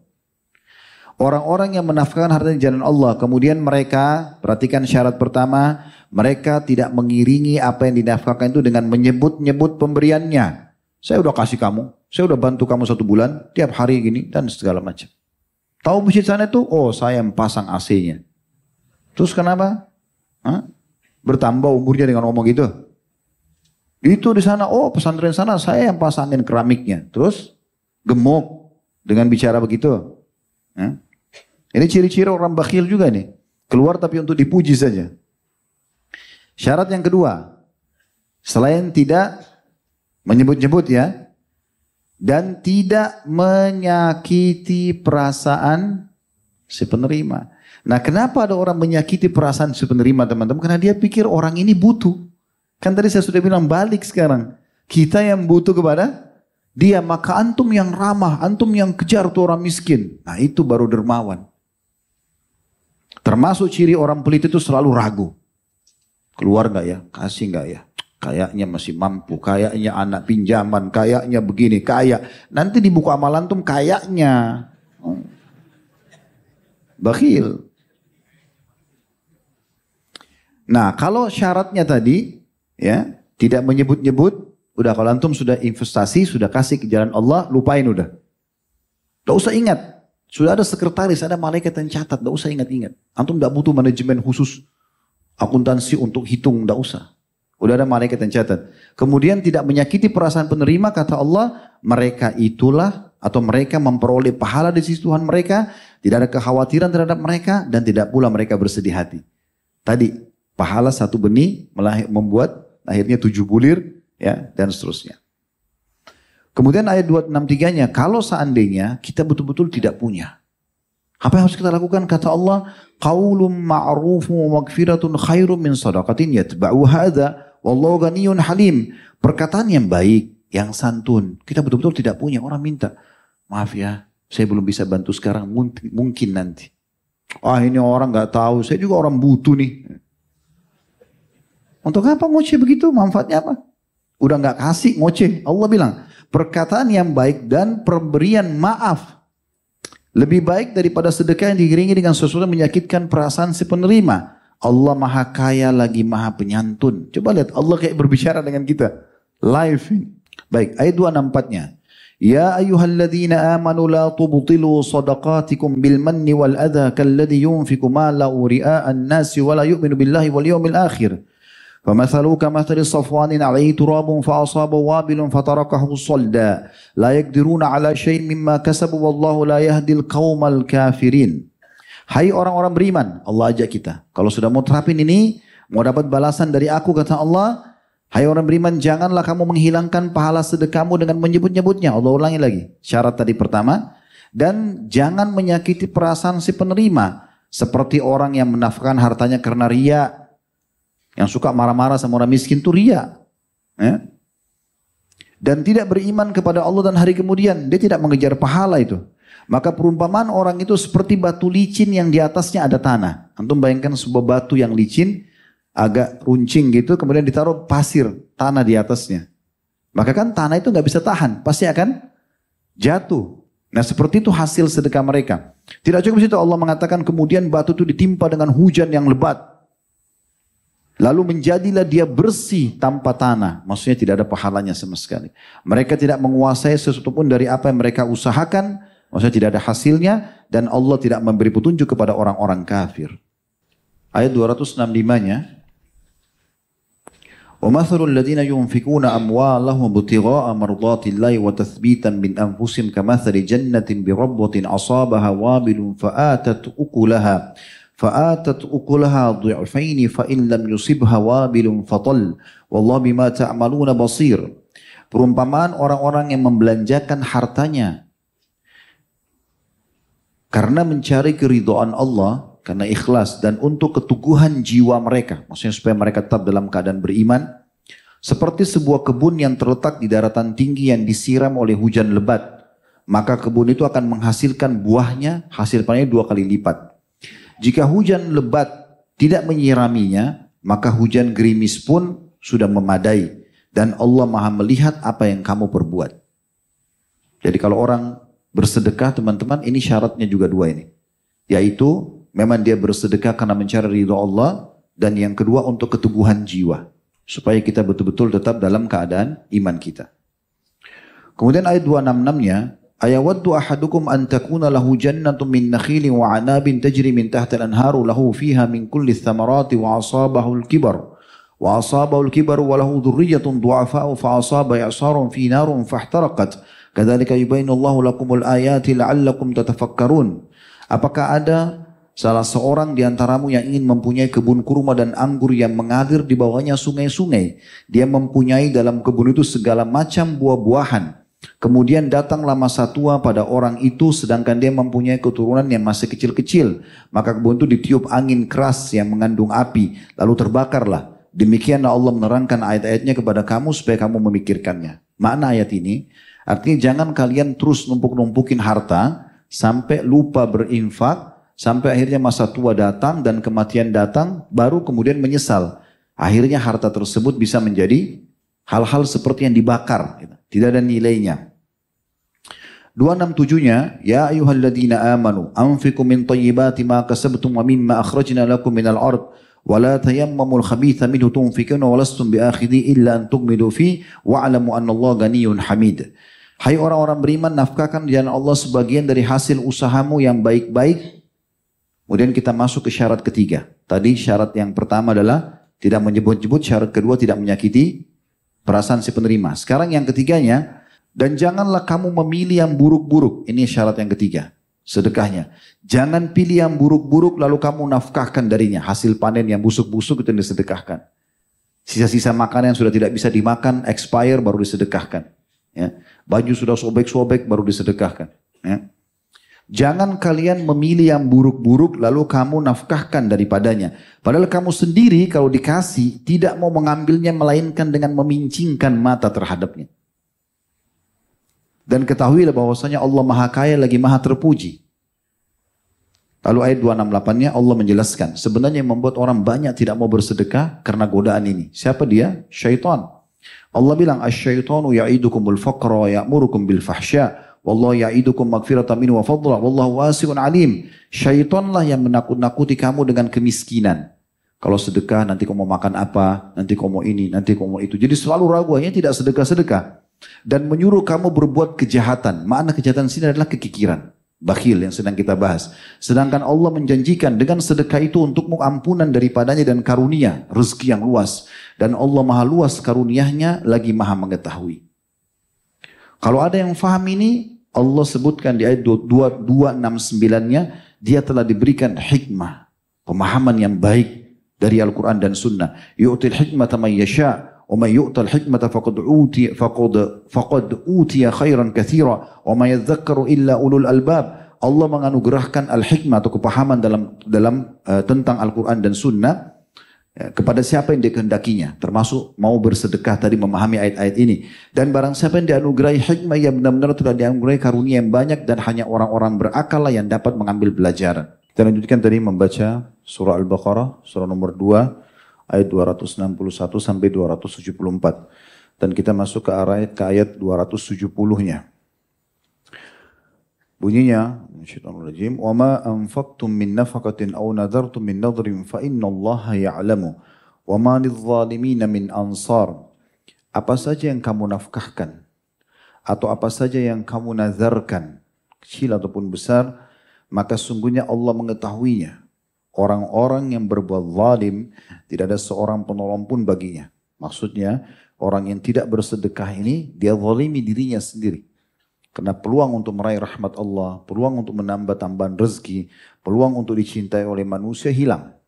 [SPEAKER 1] Orang-orang yang menafkahkan harta di jalan Allah, kemudian mereka, perhatikan syarat pertama, mereka tidak mengiringi apa yang dinafkahkan itu dengan menyebut-nyebut pemberiannya. Saya udah kasih kamu, saya udah bantu kamu satu bulan, tiap hari gini, dan segala macam. Tahu masjid sana itu? Oh saya yang pasang AC-nya. Terus kenapa? Hah? Bertambah umurnya dengan ngomong gitu. Itu di sana, oh pesantren sana saya yang pasangin keramiknya. Terus gemuk dengan bicara begitu. Hah? Ini ciri-ciri orang bakhil juga nih. Keluar tapi untuk dipuji saja. Syarat yang kedua, selain tidak menyebut-nyebut ya, dan tidak menyakiti perasaan si penerima. Nah kenapa ada orang menyakiti perasaan si penerima teman-teman? Karena dia pikir orang ini butuh. Kan tadi saya sudah bilang balik sekarang. Kita yang butuh kepada dia, maka antum yang ramah, antum yang kejar tuh orang miskin. Nah itu baru dermawan. Termasuk ciri orang pelit itu selalu ragu. Keluar nggak ya? Kasih nggak ya? Kayaknya masih mampu, kayaknya anak pinjaman, kayaknya begini, kayak. Nanti di buku amalan tuh kayaknya. Bakhil. Nah, kalau syaratnya tadi ya tidak menyebut-nyebut, udah kalau antum sudah investasi, sudah kasih ke jalan Allah, lupain udah. Tidak usah ingat. Sudah ada sekretaris, ada malaikat yang catat, tidak usah ingat-ingat. Antum tidak butuh manajemen khusus akuntansi untuk hitung, tidak usah. Udah ada malaikat yang catat. Kemudian tidak menyakiti perasaan penerima, kata Allah, mereka itulah atau mereka memperoleh pahala di sisi Tuhan mereka, tidak ada kekhawatiran terhadap mereka dan tidak pula mereka bersedih hati. Tadi pahala satu benih membuat akhirnya tujuh bulir ya dan seterusnya. Kemudian ayat 263-nya, kalau seandainya kita betul-betul tidak punya. Apa yang harus kita lakukan? Kata Allah, qaulun ma'rufun wa magfiratun khairum min sadaqatin yatba'u hadha wallahu ghaniyun halim. Perkataan yang baik, yang santun. Kita betul-betul tidak punya. Orang minta, maaf ya, saya belum bisa bantu sekarang, mungkin, mungkin nanti. Ah ini orang nggak tahu, saya juga orang butuh nih. Untuk apa ngoceh begitu? Manfaatnya apa? Udah nggak kasih ngoceh. Allah bilang, perkataan yang baik dan pemberian maaf lebih baik daripada sedekah yang diiringi dengan sesuatu yang menyakitkan perasaan si penerima. Allah maha kaya lagi maha penyantun. Coba lihat Allah kayak berbicara dengan kita. Live ini. Baik, ayat 264-nya. Ya ayyuhalladzina amanu la tubtilu sadaqatikum bil manni wal adha kalladhi yunfiku ma la ria'an nasi wa la yu'minu فمثله كمثل صفوان عليه تراب فأصاب وابل فتركه صلدا لا يقدرون على شيء مما كسبوا والله لا يهدي القوم الكافرين Hai orang-orang beriman, Allah ajak kita. Kalau sudah mau terapin ini, mau dapat balasan dari aku, kata Allah, Hai orang beriman, janganlah kamu menghilangkan pahala sedekahmu dengan menyebut-nyebutnya. Allah ulangi lagi. Syarat tadi pertama. Dan jangan menyakiti perasaan si penerima. Seperti orang yang menafkahkan hartanya karena ria, yang suka marah-marah sama orang miskin itu ria. Ya. Dan tidak beriman kepada Allah dan hari kemudian. Dia tidak mengejar pahala itu. Maka perumpamaan orang itu seperti batu licin yang di atasnya ada tanah. Antum bayangkan sebuah batu yang licin, agak runcing gitu, kemudian ditaruh pasir, tanah di atasnya. Maka kan tanah itu nggak bisa tahan, pasti akan jatuh. Nah seperti itu hasil sedekah mereka. Tidak cukup situ Allah mengatakan kemudian batu itu ditimpa dengan hujan yang lebat. Lalu menjadilah dia bersih tanpa tanah. Maksudnya tidak ada pahalanya sama sekali. Mereka tidak menguasai sesuatu pun dari apa yang mereka usahakan. Maksudnya tidak ada hasilnya. Dan Allah tidak memberi petunjuk kepada orang-orang kafir. Ayat 265-nya. ومثل الذين ينفقون أموالهم ابتغاء مرضات الله وتثبيتا من أنفسهم كمثل جنة بربوة أصابها وابل فآتت أكلها فآتت أكلها ضعفين فإن لم يصبها وابل فطل والله بما تعملون بصير Perumpamaan orang-orang yang membelanjakan hartanya karena mencari keridhaan Allah, karena ikhlas dan untuk keteguhan jiwa mereka, maksudnya supaya mereka tetap dalam keadaan beriman, seperti sebuah kebun yang terletak di daratan tinggi yang disiram oleh hujan lebat, maka kebun itu akan menghasilkan buahnya, hasil panennya dua kali lipat. Jika hujan lebat tidak menyiraminya, maka hujan gerimis pun sudah memadai. Dan Allah maha melihat apa yang kamu perbuat. Jadi kalau orang bersedekah teman-teman ini syaratnya juga dua ini. Yaitu memang dia bersedekah karena mencari ridho Allah. Dan yang kedua untuk keteguhan jiwa. Supaya kita betul-betul tetap dalam keadaan iman kita. Kemudian ayat 266-nya, Ayawaddu ahadukum an takuna lahu jannatun min nakhilin wa anabin tajri min tahta al-anharu lahu fiha min kulli thamarati wa asabahu al-kibar wa asabahu al-kibar wa lahu dhurriyyatun du'afa'u fa asaba i'sarun fi narun fahtaraqat. Kadzalika yubayyinu Allahu lakumul ayati la'allakum tatafakkarun. Apakah ada salah seorang di antaramu yang ingin mempunyai kebun kurma dan anggur yang mengalir di bawahnya sungai-sungai? Dia mempunyai dalam kebun itu segala macam buah-buahan Kemudian datanglah masa tua pada orang itu sedangkan dia mempunyai keturunan yang masih kecil-kecil. Maka kebun itu ditiup angin keras yang mengandung api. Lalu terbakarlah. Demikianlah Allah menerangkan ayat-ayatnya kepada kamu supaya kamu memikirkannya. Makna ayat ini, artinya jangan kalian terus numpuk-numpukin harta sampai lupa berinfak, sampai akhirnya masa tua datang dan kematian datang, baru kemudian menyesal. Akhirnya harta tersebut bisa menjadi Hal-hal seperti yang dibakar. Gitu. Tidak ada nilainya. 267-nya, Ya ayyuhalladzina amanu, anfiqu min thayyibati ma kasabtum wa mimma akhrajna lakum minal ard, wa la tayammamul khabitha minhu tunfikun wa lastum biakhidhi illa an tughmidu fi wa'alamu anna Allah ganiyun hamid. Hai orang-orang beriman, nafkahkan jalan Allah sebagian dari hasil usahamu yang baik-baik. Kemudian kita masuk ke syarat ketiga. Tadi syarat yang pertama adalah tidak menyebut-nyebut, syarat kedua tidak menyakiti perasaan si penerima. Sekarang yang ketiganya, dan janganlah kamu memilih yang buruk-buruk. Ini syarat yang ketiga, sedekahnya. Jangan pilih yang buruk-buruk lalu kamu nafkahkan darinya. Hasil panen yang busuk-busuk itu yang disedekahkan. Sisa-sisa makanan yang sudah tidak bisa dimakan, expire baru disedekahkan. Ya. Baju sudah sobek-sobek baru disedekahkan. Ya. Jangan kalian memilih yang buruk-buruk lalu kamu nafkahkan daripadanya. Padahal kamu sendiri kalau dikasih tidak mau mengambilnya melainkan dengan memincingkan mata terhadapnya. Dan ketahuilah bahwasanya Allah maha kaya lagi maha terpuji. Lalu ayat 268-nya Allah menjelaskan. Sebenarnya yang membuat orang banyak tidak mau bersedekah karena godaan ini. Siapa dia? Syaitan. Allah bilang asyaitanu ya'idukumul faqra ya'murukum bil fahsya wallahu ya'idukum magfiratan minhu wa fadla wallahu wasi'un alim. Syaitanlah yang menakut-nakuti kamu dengan kemiskinan. Kalau sedekah nanti kamu mau makan apa, nanti kamu mau ini, nanti kamu mau itu. Jadi selalu ragu hanya tidak sedekah-sedekah. Dan menyuruh kamu berbuat kejahatan. Makna kejahatan sini adalah kekikiran. Bakhil yang sedang kita bahas. Sedangkan Allah menjanjikan dengan sedekah itu untukmu ampunan daripadanya dan karunia. Rezeki yang luas. Dan Allah maha luas karuniahnya lagi maha mengetahui. Kalau ada yang faham ini, Allah sebutkan di ayat 269-nya, dia telah diberikan hikmah, pemahaman yang baik dari Al-Quran dan Sunnah. Yu'til hikmah man yasha' yu'tal hikmata faqad uti faqad faqad utiya khairan katsira wa ma yadhakkaru illa ulul albab. Allah menganugerahkan al-hikmah atau kepahaman dalam dalam uh, tentang Al-Quran dan Sunnah Ya, kepada siapa yang dikehendakinya termasuk mau bersedekah tadi memahami ayat-ayat ini. Dan barang siapa yang dianugerahi hikmah yang benar-benar telah dianugerahi karunia yang banyak dan hanya orang-orang berakal lah yang dapat mengambil pelajaran kita lanjutkan tadi membaca surah Al-Baqarah surah nomor 2 ayat 261 sampai 274 dan kita masuk ke ayat ke ayat 270-nya Bunyinya, Syaitanirrajim, "Wa ma anfaqtum min nafaqatin aw nadartum min nadrin fa inna Allah ya'lamu wa ma lidh-dhalimin min ansar." Apa saja yang kamu nafkahkan atau apa saja yang kamu nazarkan, kecil ataupun besar, maka sungguhnya Allah mengetahuinya. Orang-orang yang berbuat zalim tidak ada seorang penolong pun baginya. Maksudnya orang yang tidak bersedekah ini dia zalimi dirinya sendiri. Karena peluang untuk meraih rahmat Allah, peluang untuk menambah tambahan rezeki, peluang untuk dicintai oleh manusia hilang.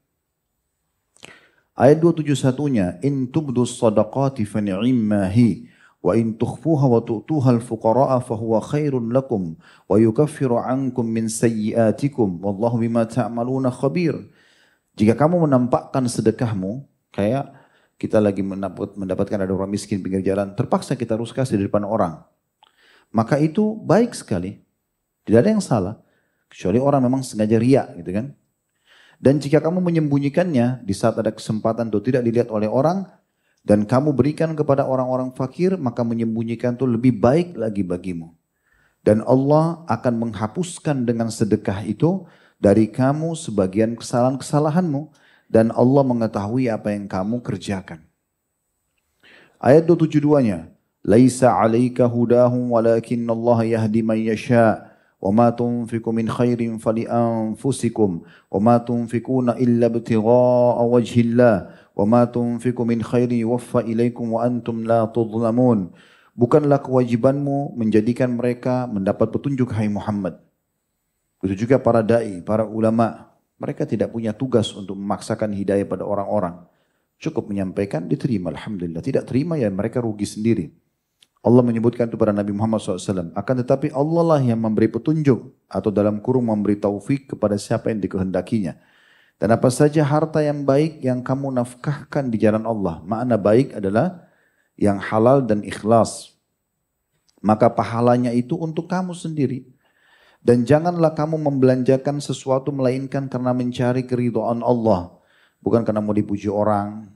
[SPEAKER 1] Ayat 271-nya, In tubdu sadaqati fa ni'immahi, wa in tukhfuha wa tu'tuha al-fuqara'a fahuwa khairun lakum, wa yukaffiru ankum min sayyiatikum, wallahu bima ta'maluna khabir. Jika kamu menampakkan sedekahmu, kayak kita lagi mendapatkan ada orang miskin pinggir jalan, terpaksa kita harus kasih di depan orang maka itu baik sekali. Tidak ada yang salah. Kecuali orang memang sengaja riak gitu kan. Dan jika kamu menyembunyikannya di saat ada kesempatan itu tidak dilihat oleh orang dan kamu berikan kepada orang-orang fakir maka menyembunyikan itu lebih baik lagi bagimu. Dan Allah akan menghapuskan dengan sedekah itu dari kamu sebagian kesalahan-kesalahanmu dan Allah mengetahui apa yang kamu kerjakan. Ayat 272-nya, Laisa 'alaika hudahum walakin Allah yahdi man yasha. وما تنفق من خير فلأنفسكم وما تنفقون إلا ابتغاء وجه الله وما تنفق من خير يوفى إليكم وأنتم لا تظلمون Bukanlah kewajibanmu menjadikan mereka mendapat petunjuk hai Muhammad. Begitu juga para dai, para ulama. Mereka tidak punya tugas untuk memaksakan hidayah pada orang-orang. Cukup menyampaikan, diterima. Alhamdulillah. Tidak terima ya mereka rugi sendiri. Allah menyebutkan itu pada Nabi Muhammad SAW. Akan tetapi Allah lah yang memberi petunjuk atau dalam kurung memberi taufik kepada siapa yang dikehendakinya. Dan apa saja harta yang baik yang kamu nafkahkan di jalan Allah. Makna baik adalah yang halal dan ikhlas. Maka pahalanya itu untuk kamu sendiri. Dan janganlah kamu membelanjakan sesuatu melainkan karena mencari keridhaan Allah. Bukan karena mau dipuji orang,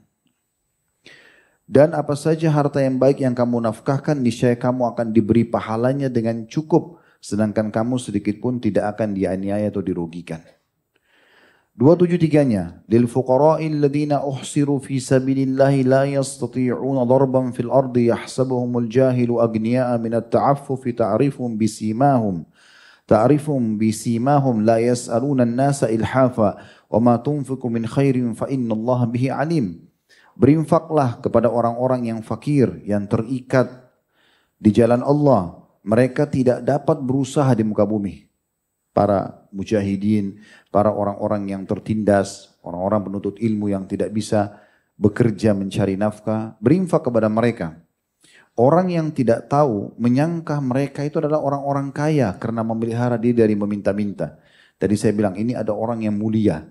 [SPEAKER 1] dan apa saja harta yang baik yang kamu nafkahkan, niscaya kamu akan diberi pahalanya dengan cukup. Sedangkan kamu sedikit pun tidak akan dianiaya atau dirugikan. Dua tujuh tiganya. Lil fuqara'il ladina uhsiru fi sabilillahi la yastati'una darban fil ardi yahsabuhumul jahilu agniya'a minat ta'affufi ta'rifum bisimahum. Ta'rifum bisimahum la yas'aluna an-nasa ilhafa wa ma tunfiqu min khairin fa. Berinfaklah kepada orang-orang yang fakir, yang terikat di jalan Allah. Mereka tidak dapat berusaha di muka bumi para mujahidin, para orang-orang yang tertindas, orang-orang penuntut ilmu yang tidak bisa bekerja mencari nafkah, berinfak kepada mereka. Orang yang tidak tahu menyangka mereka itu adalah orang-orang kaya karena memelihara diri dari meminta-minta. Tadi saya bilang ini ada orang yang mulia.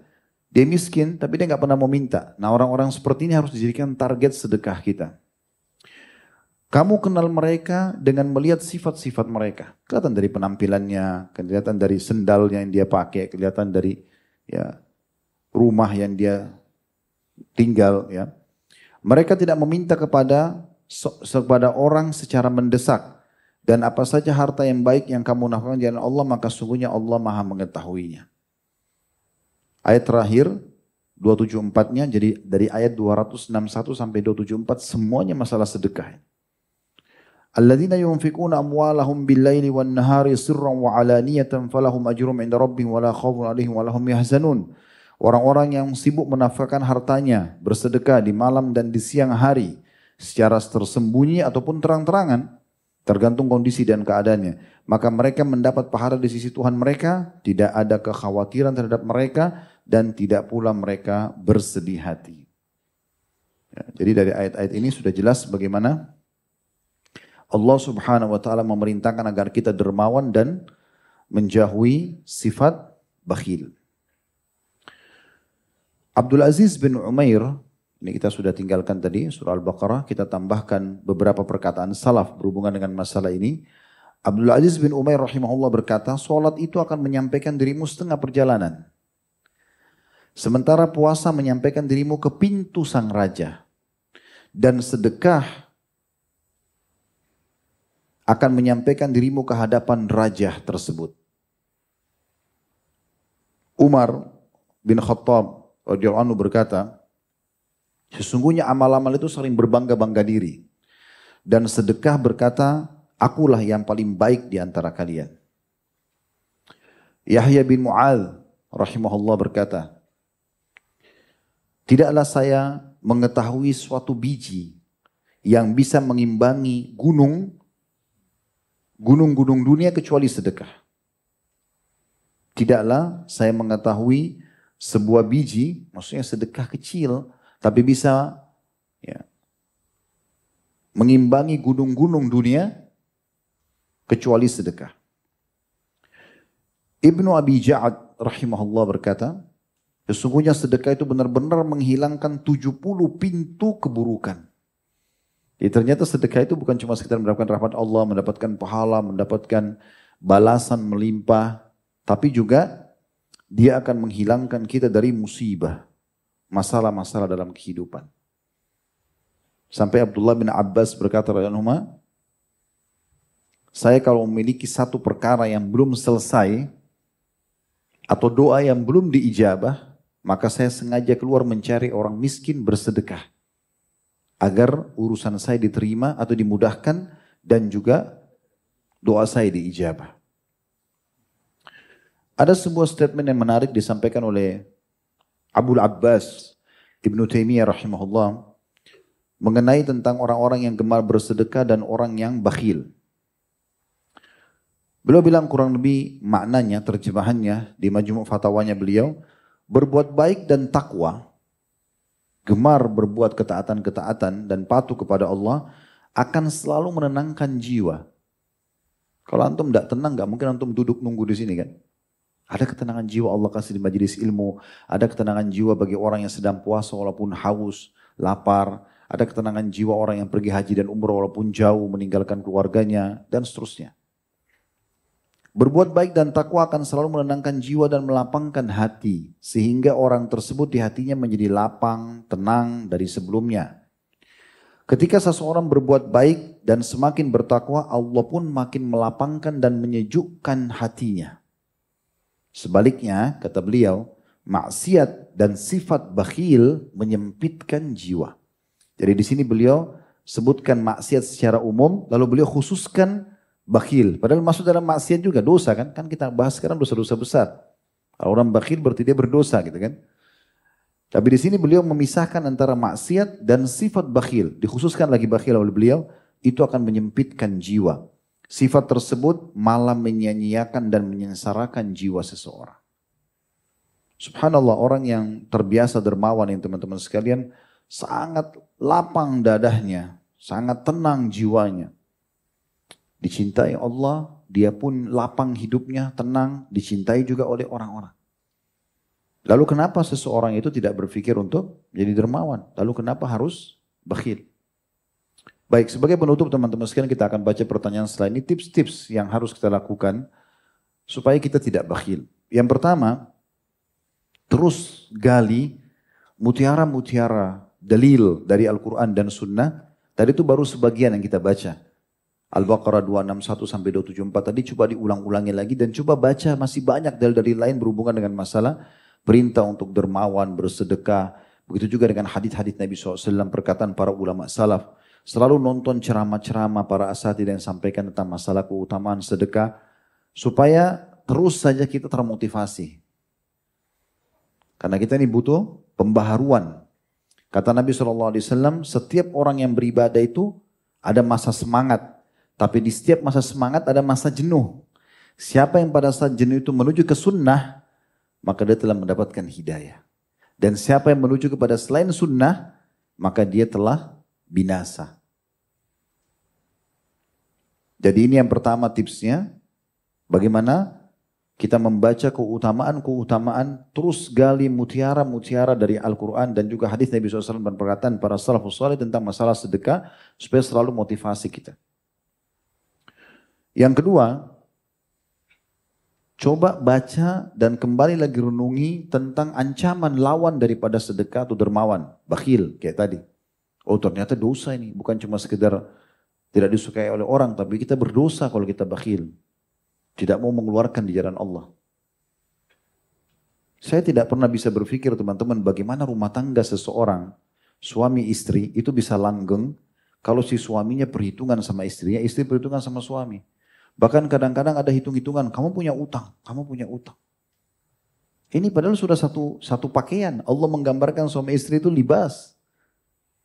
[SPEAKER 1] Dia miskin tapi dia nggak pernah meminta. Nah orang-orang seperti ini harus dijadikan target sedekah kita. Kamu kenal mereka dengan melihat sifat-sifat mereka. Kelihatan dari penampilannya, kelihatan dari sendalnya yang dia pakai, kelihatan dari ya rumah yang dia tinggal ya. Mereka tidak meminta kepada kepada orang secara mendesak dan apa saja harta yang baik yang kamu nafkahkan jalan Allah maka sungguhnya Allah Maha mengetahuinya. Ayat terakhir 274-nya jadi dari ayat 261 sampai 274 semuanya masalah sedekah. Alladzina yunfikuna amwalahum bil-laili wan-nahari sirran wa alaniyatan falahum ajrum 'inda rabbihim wa la khaufun 'alaihim wa lahum yahzanun. Orang-orang yang sibuk menafkahkan hartanya, bersedekah di malam dan di siang hari secara tersembunyi ataupun terang-terangan, tergantung kondisi dan keadaannya. Maka mereka mendapat pahala di sisi Tuhan mereka, tidak ada kekhawatiran terhadap mereka dan tidak pula mereka bersedih hati. Ya, jadi dari ayat-ayat ini sudah jelas bagaimana Allah subhanahu wa ta'ala memerintahkan agar kita dermawan dan menjauhi sifat bakhil. Abdul Aziz bin Umair, ini kita sudah tinggalkan tadi surah Al-Baqarah, kita tambahkan beberapa perkataan salaf berhubungan dengan masalah ini. Abdul Aziz bin Umair rahimahullah berkata, solat itu akan menyampaikan dirimu setengah perjalanan. Sementara puasa menyampaikan dirimu ke pintu sang raja. Dan sedekah akan menyampaikan dirimu ke hadapan raja tersebut. Umar bin Khattab radhiyallahu anhu berkata, sesungguhnya amal-amal itu saling berbangga-bangga diri. Dan sedekah berkata, akulah yang paling baik di antara kalian. Yahya bin Mu'ad rahimahullah berkata, Tidaklah saya mengetahui suatu biji yang bisa mengimbangi gunung gunung-gunung dunia kecuali sedekah. Tidaklah saya mengetahui sebuah biji, maksudnya sedekah kecil, tapi bisa ya, mengimbangi gunung-gunung dunia kecuali sedekah. Ibnu Abi Ja'ad rahimahullah berkata, sesungguhnya sedekah itu benar-benar menghilangkan 70 pintu keburukan. Jadi ternyata sedekah itu bukan cuma sekedar mendapatkan rahmat Allah, mendapatkan pahala, mendapatkan balasan melimpah, tapi juga dia akan menghilangkan kita dari musibah, masalah-masalah dalam kehidupan. Sampai Abdullah bin Abbas berkata radhiyallahu saya kalau memiliki satu perkara yang belum selesai atau doa yang belum diijabah, maka saya sengaja keluar mencari orang miskin bersedekah agar urusan saya diterima atau dimudahkan dan juga doa saya diijabah. Ada sebuah statement yang menarik disampaikan oleh Abu Abbas Ibnu Taimiyah rahimahullah mengenai tentang orang-orang yang gemar bersedekah dan orang yang bakhil. Beliau bilang kurang lebih maknanya, terjemahannya di majmuk fatwanya beliau, berbuat baik dan takwa gemar berbuat ketaatan-ketaatan dan patuh kepada Allah akan selalu menenangkan jiwa. Kalau antum tidak tenang, nggak mungkin antum duduk nunggu di sini kan. Ada ketenangan jiwa Allah kasih di majelis ilmu. Ada ketenangan jiwa bagi orang yang sedang puasa walaupun haus, lapar. Ada ketenangan jiwa orang yang pergi haji dan umroh walaupun jauh meninggalkan keluarganya dan seterusnya. Berbuat baik dan takwa akan selalu menenangkan jiwa dan melapangkan hati. Sehingga orang tersebut di hatinya menjadi lapang, tenang dari sebelumnya. Ketika seseorang berbuat baik dan semakin bertakwa, Allah pun makin melapangkan dan menyejukkan hatinya. Sebaliknya, kata beliau, maksiat dan sifat bakhil menyempitkan jiwa. Jadi di sini beliau sebutkan maksiat secara umum, lalu beliau khususkan bakhil. Padahal masuk dalam maksiat juga dosa kan? Kan kita bahas sekarang dosa-dosa besar. Kalau orang bakhil berarti dia berdosa gitu kan? Tapi di sini beliau memisahkan antara maksiat dan sifat bakhil. Dikhususkan lagi bakhil oleh beliau, itu akan menyempitkan jiwa. Sifat tersebut malah menyanyiakan dan menyesarakan jiwa seseorang. Subhanallah orang yang terbiasa dermawan yang teman-teman sekalian sangat lapang dadahnya, sangat tenang jiwanya. Dicintai Allah, dia pun lapang hidupnya, tenang, dicintai juga oleh orang-orang. Lalu kenapa seseorang itu tidak berpikir untuk jadi dermawan? Lalu kenapa harus bakhil? Baik, sebagai penutup teman-teman sekalian kita akan baca pertanyaan setelah ini tips-tips yang harus kita lakukan supaya kita tidak bakhil. Yang pertama, terus gali mutiara-mutiara dalil dari Al-Quran dan Sunnah. Tadi itu baru sebagian yang kita baca. Al-Baqarah 261 sampai 274 tadi coba diulang-ulangi lagi dan coba baca masih banyak dalil-dalil lain berhubungan dengan masalah perintah untuk dermawan, bersedekah. Begitu juga dengan hadis-hadis Nabi SAW, perkataan para ulama salaf. Selalu nonton ceramah-ceramah para asatid yang sampaikan tentang masalah keutamaan sedekah. Supaya terus saja kita termotivasi. Karena kita ini butuh pembaharuan. Kata Nabi SAW, setiap orang yang beribadah itu ada masa semangat. Tapi di setiap masa semangat ada masa jenuh. Siapa yang pada saat jenuh itu menuju ke sunnah, maka dia telah mendapatkan hidayah. Dan siapa yang menuju kepada selain sunnah, maka dia telah binasa. Jadi ini yang pertama tipsnya, bagaimana kita membaca keutamaan-keutamaan, terus gali mutiara-mutiara dari Al-Quran dan juga hadis Nabi SAW dan perkataan para salafus salih tentang masalah sedekah, supaya selalu motivasi kita. Yang kedua, coba baca dan kembali lagi renungi tentang ancaman lawan daripada sedekah atau dermawan, bakhil kayak tadi. Oh ternyata dosa ini, bukan cuma sekedar tidak disukai oleh orang, tapi kita berdosa kalau kita bakhil. Tidak mau mengeluarkan di jalan Allah. Saya tidak pernah bisa berpikir teman-teman bagaimana rumah tangga seseorang, suami istri itu bisa langgeng kalau si suaminya perhitungan sama istrinya, istri perhitungan sama suami. Bahkan kadang-kadang ada hitung-hitungan, kamu punya utang, kamu punya utang. Ini padahal sudah satu satu pakaian. Allah menggambarkan suami istri itu libas.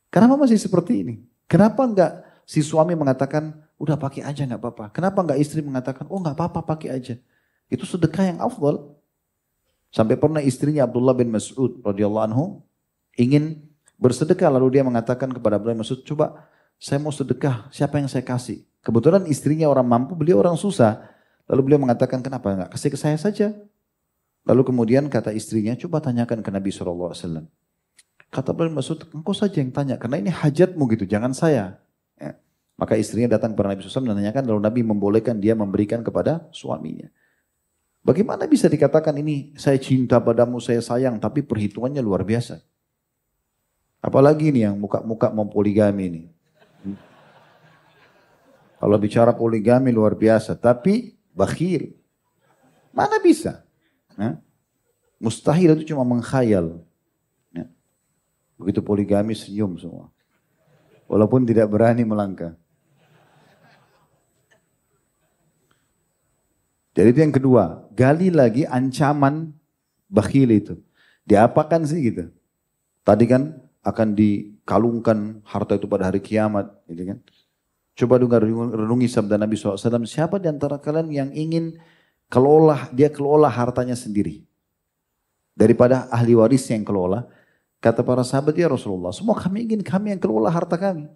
[SPEAKER 1] Kenapa masih seperti ini? Kenapa enggak si suami mengatakan, Udah pakai aja nggak apa-apa. Kenapa nggak istri mengatakan, oh nggak apa-apa pakai aja. Itu sedekah yang afdal. Sampai pernah istrinya Abdullah bin Mas'ud radhiyallahu anhu ingin bersedekah lalu dia mengatakan kepada Abdullah bin Mas'ud, coba saya mau sedekah, siapa yang saya kasih? Kebetulan istrinya orang mampu, beliau orang susah. Lalu beliau mengatakan, kenapa nggak kasih ke saya saja? Lalu kemudian kata istrinya, coba tanyakan ke Nabi SAW. Kata bin Mas'ud, engkau saja yang tanya, karena ini hajatmu gitu, jangan saya. Ya. Maka istrinya datang kepada Nabi SAW dan menanyakan lalu Nabi membolehkan dia memberikan kepada suaminya. Bagaimana bisa dikatakan ini saya cinta padamu, saya sayang, tapi perhitungannya luar biasa. Apalagi ini yang muka-muka mau poligami ini. Kalau bicara poligami luar biasa, tapi bakhil. Mana bisa? Nah, mustahil itu cuma mengkhayal. Ya. Begitu poligami senyum semua. Walaupun tidak berani melangkah. Jadi itu yang kedua, gali lagi ancaman bakhil itu. Diapakan sih gitu? Tadi kan akan dikalungkan harta itu pada hari kiamat, gitu kan? Coba dengar renungi sabda Nabi SAW, siapa di antara kalian yang ingin kelola, dia kelola hartanya sendiri. Daripada ahli waris yang kelola, kata para sahabat ya Rasulullah, semua kami ingin kami yang kelola harta kami.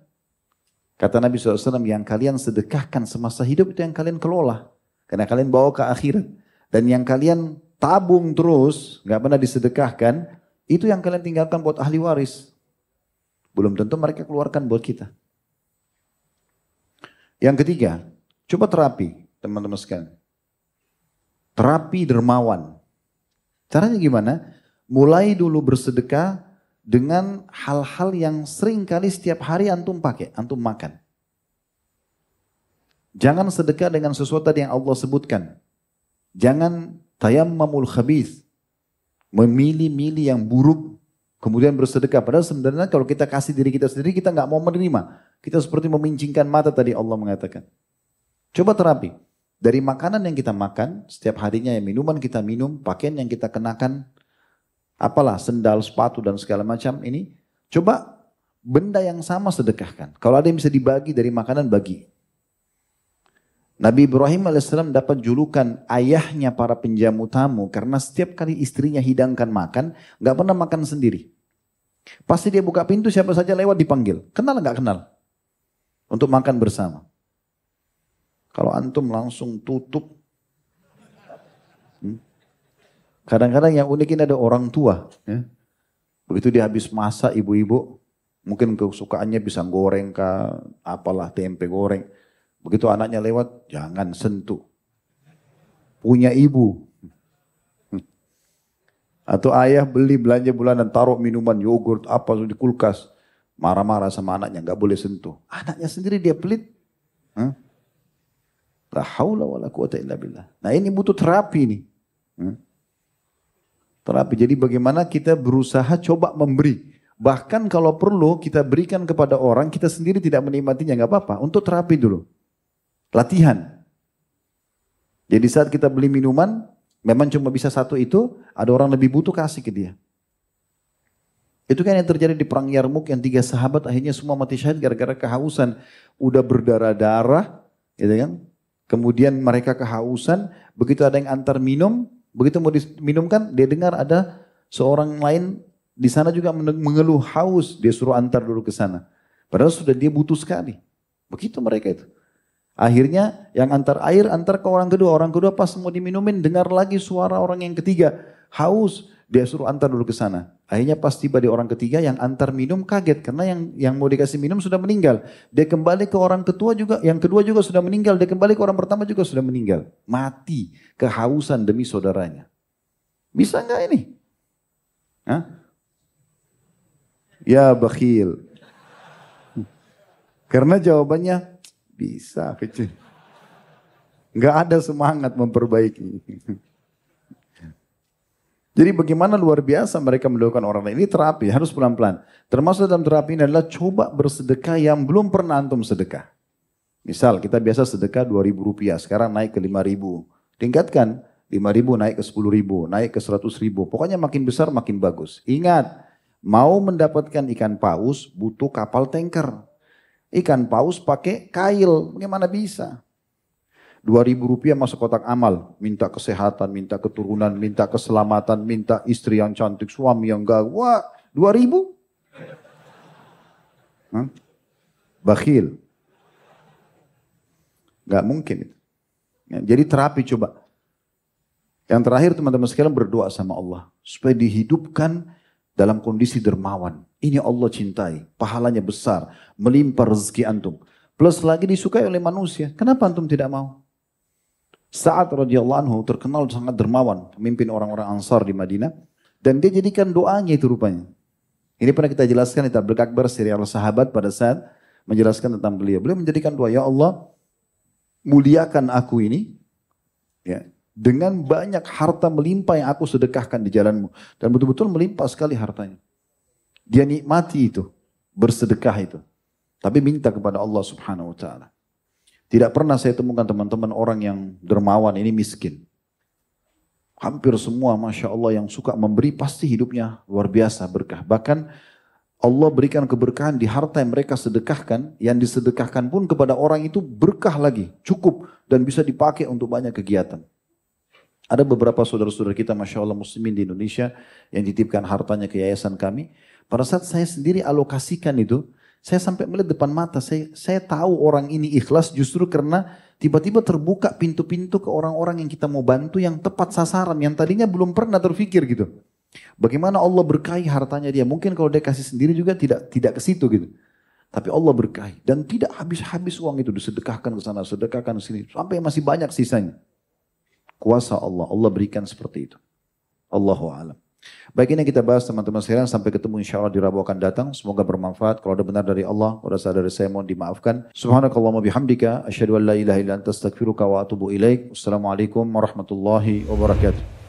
[SPEAKER 1] Kata Nabi SAW, yang kalian sedekahkan semasa hidup itu yang kalian kelola. Karena kalian bawa ke akhirat. Dan yang kalian tabung terus, nggak pernah disedekahkan, itu yang kalian tinggalkan buat ahli waris. Belum tentu mereka keluarkan buat kita. Yang ketiga, coba terapi, teman-teman sekalian. Terapi dermawan. Caranya gimana? Mulai dulu bersedekah dengan hal-hal yang sering kali setiap hari antum pakai, antum makan. Jangan sedekah dengan sesuatu yang Allah sebutkan. Jangan tayammamul khabith. Memilih-milih yang buruk, kemudian bersedekah. Padahal sebenarnya kalau kita kasih diri kita sendiri, kita nggak mau menerima. Kita seperti memincingkan mata tadi Allah mengatakan. Coba terapi. Dari makanan yang kita makan, setiap harinya yang minuman kita minum, pakaian yang kita kenakan, apalah sendal, sepatu dan segala macam ini, coba benda yang sama sedekahkan. Kalau ada yang bisa dibagi dari makanan, bagi. Nabi Ibrahim alaihissalam dapat julukan ayahnya para penjamu tamu karena setiap kali istrinya hidangkan makan, nggak pernah makan sendiri. Pasti dia buka pintu siapa saja lewat dipanggil. Kenal nggak kenal? Untuk makan bersama. Kalau antum langsung tutup. Hmm. Kadang-kadang yang unik ini ada orang tua. Ya. Begitu dia habis masak ibu-ibu, mungkin kesukaannya bisa goreng ke apalah tempe goreng Begitu anaknya lewat, jangan sentuh. Punya ibu. Atau ayah beli belanja bulanan, taruh minuman, yogurt, apa di kulkas. Marah-marah sama anaknya, nggak boleh sentuh. Anaknya sendiri dia pelit. Illa billah. Nah ini butuh terapi nih. Terapi. Jadi bagaimana kita berusaha coba memberi. Bahkan kalau perlu kita berikan kepada orang, kita sendiri tidak menikmatinya, nggak apa-apa. Untuk terapi dulu. Latihan. Jadi saat kita beli minuman, memang cuma bisa satu itu, ada orang lebih butuh kasih ke dia. Itu kan yang terjadi di perang Yarmuk yang tiga sahabat akhirnya semua mati syahid gara-gara kehausan. Udah berdarah-darah, gitu kan. Kemudian mereka kehausan, begitu ada yang antar minum, begitu mau diminumkan, dia dengar ada seorang lain di sana juga mengeluh haus, dia suruh antar dulu ke sana. Padahal sudah dia butuh sekali. Begitu mereka itu. Akhirnya yang antar air antar ke orang kedua. Orang kedua pas mau diminumin dengar lagi suara orang yang ketiga. Haus. Dia suruh antar dulu ke sana. Akhirnya pas tiba di orang ketiga yang antar minum kaget. Karena yang yang mau dikasih minum sudah meninggal. Dia kembali ke orang ketua juga. Yang kedua juga sudah meninggal. Dia kembali ke orang pertama juga sudah meninggal. Mati. Kehausan demi saudaranya. Bisa nggak ini? Hah? Ya bakhil. Karena jawabannya bisa kecil. Nggak ada semangat memperbaiki. Jadi bagaimana luar biasa mereka melakukan orang lain. Ini terapi, harus pelan-pelan. Termasuk dalam terapi ini adalah coba bersedekah yang belum pernah antum sedekah. Misal kita biasa sedekah 2000 rupiah, sekarang naik ke 5000. Tingkatkan 5000 naik ke 10000, naik ke 100 ribu. Pokoknya makin besar makin bagus. Ingat, mau mendapatkan ikan paus butuh kapal tanker. Ikan paus pakai kail, bagaimana bisa? Dua ribu rupiah masuk kotak amal, minta kesehatan, minta keturunan, minta keselamatan, minta istri yang cantik, suami yang gak, wah ribu? Hah? Bakhil. Gak mungkin. Ya, jadi terapi coba. Yang terakhir teman-teman sekalian berdoa sama Allah. Supaya dihidupkan dalam kondisi dermawan. Ini Allah cintai, pahalanya besar, melimpah rezeki antum. Plus lagi disukai oleh manusia. Kenapa antum tidak mau? Saat radhiyallahu anhu terkenal sangat dermawan, pemimpin orang-orang Ansar di Madinah dan dia jadikan doanya itu rupanya. Ini pernah kita jelaskan di Tabligh Akbar serial sahabat pada saat menjelaskan tentang beliau. Beliau menjadikan doa, ya Allah, muliakan aku ini ya, dengan banyak harta melimpah yang aku sedekahkan di jalanmu. Dan betul-betul melimpah sekali hartanya. Dia nikmati itu, bersedekah itu. Tapi minta kepada Allah subhanahu wa ta'ala. Tidak pernah saya temukan teman-teman orang yang dermawan ini miskin. Hampir semua Masya Allah yang suka memberi pasti hidupnya luar biasa berkah. Bahkan Allah berikan keberkahan di harta yang mereka sedekahkan. Yang disedekahkan pun kepada orang itu berkah lagi. Cukup dan bisa dipakai untuk banyak kegiatan. Ada beberapa saudara-saudara kita Masya Allah muslimin di Indonesia yang dititipkan hartanya ke yayasan kami. Pada saat saya sendiri alokasikan itu, saya sampai melihat depan mata, saya, saya tahu orang ini ikhlas justru karena tiba-tiba terbuka pintu-pintu ke orang-orang yang kita mau bantu yang tepat sasaran, yang tadinya belum pernah terfikir gitu. Bagaimana Allah berkahi hartanya dia. Mungkin kalau dia kasih sendiri juga tidak tidak ke situ gitu. Tapi Allah berkahi dan tidak habis-habis uang itu disedekahkan ke sana, sedekahkan ke sini sampai masih banyak sisanya. Kuasa Allah, Allah berikan seperti itu. Allahu a'lam. Baik ini kita bahas teman-teman sekalian sampai ketemu insya Allah di Rabu akan datang. Semoga bermanfaat. Kalau ada benar dari Allah, kalau ada dari saya mohon dimaafkan. Subhanakallah bihamdika. Asyhadu an la ilaha illa anta astaghfiruka wa atubu ilaik. Wassalamualaikum warahmatullahi wabarakatuh.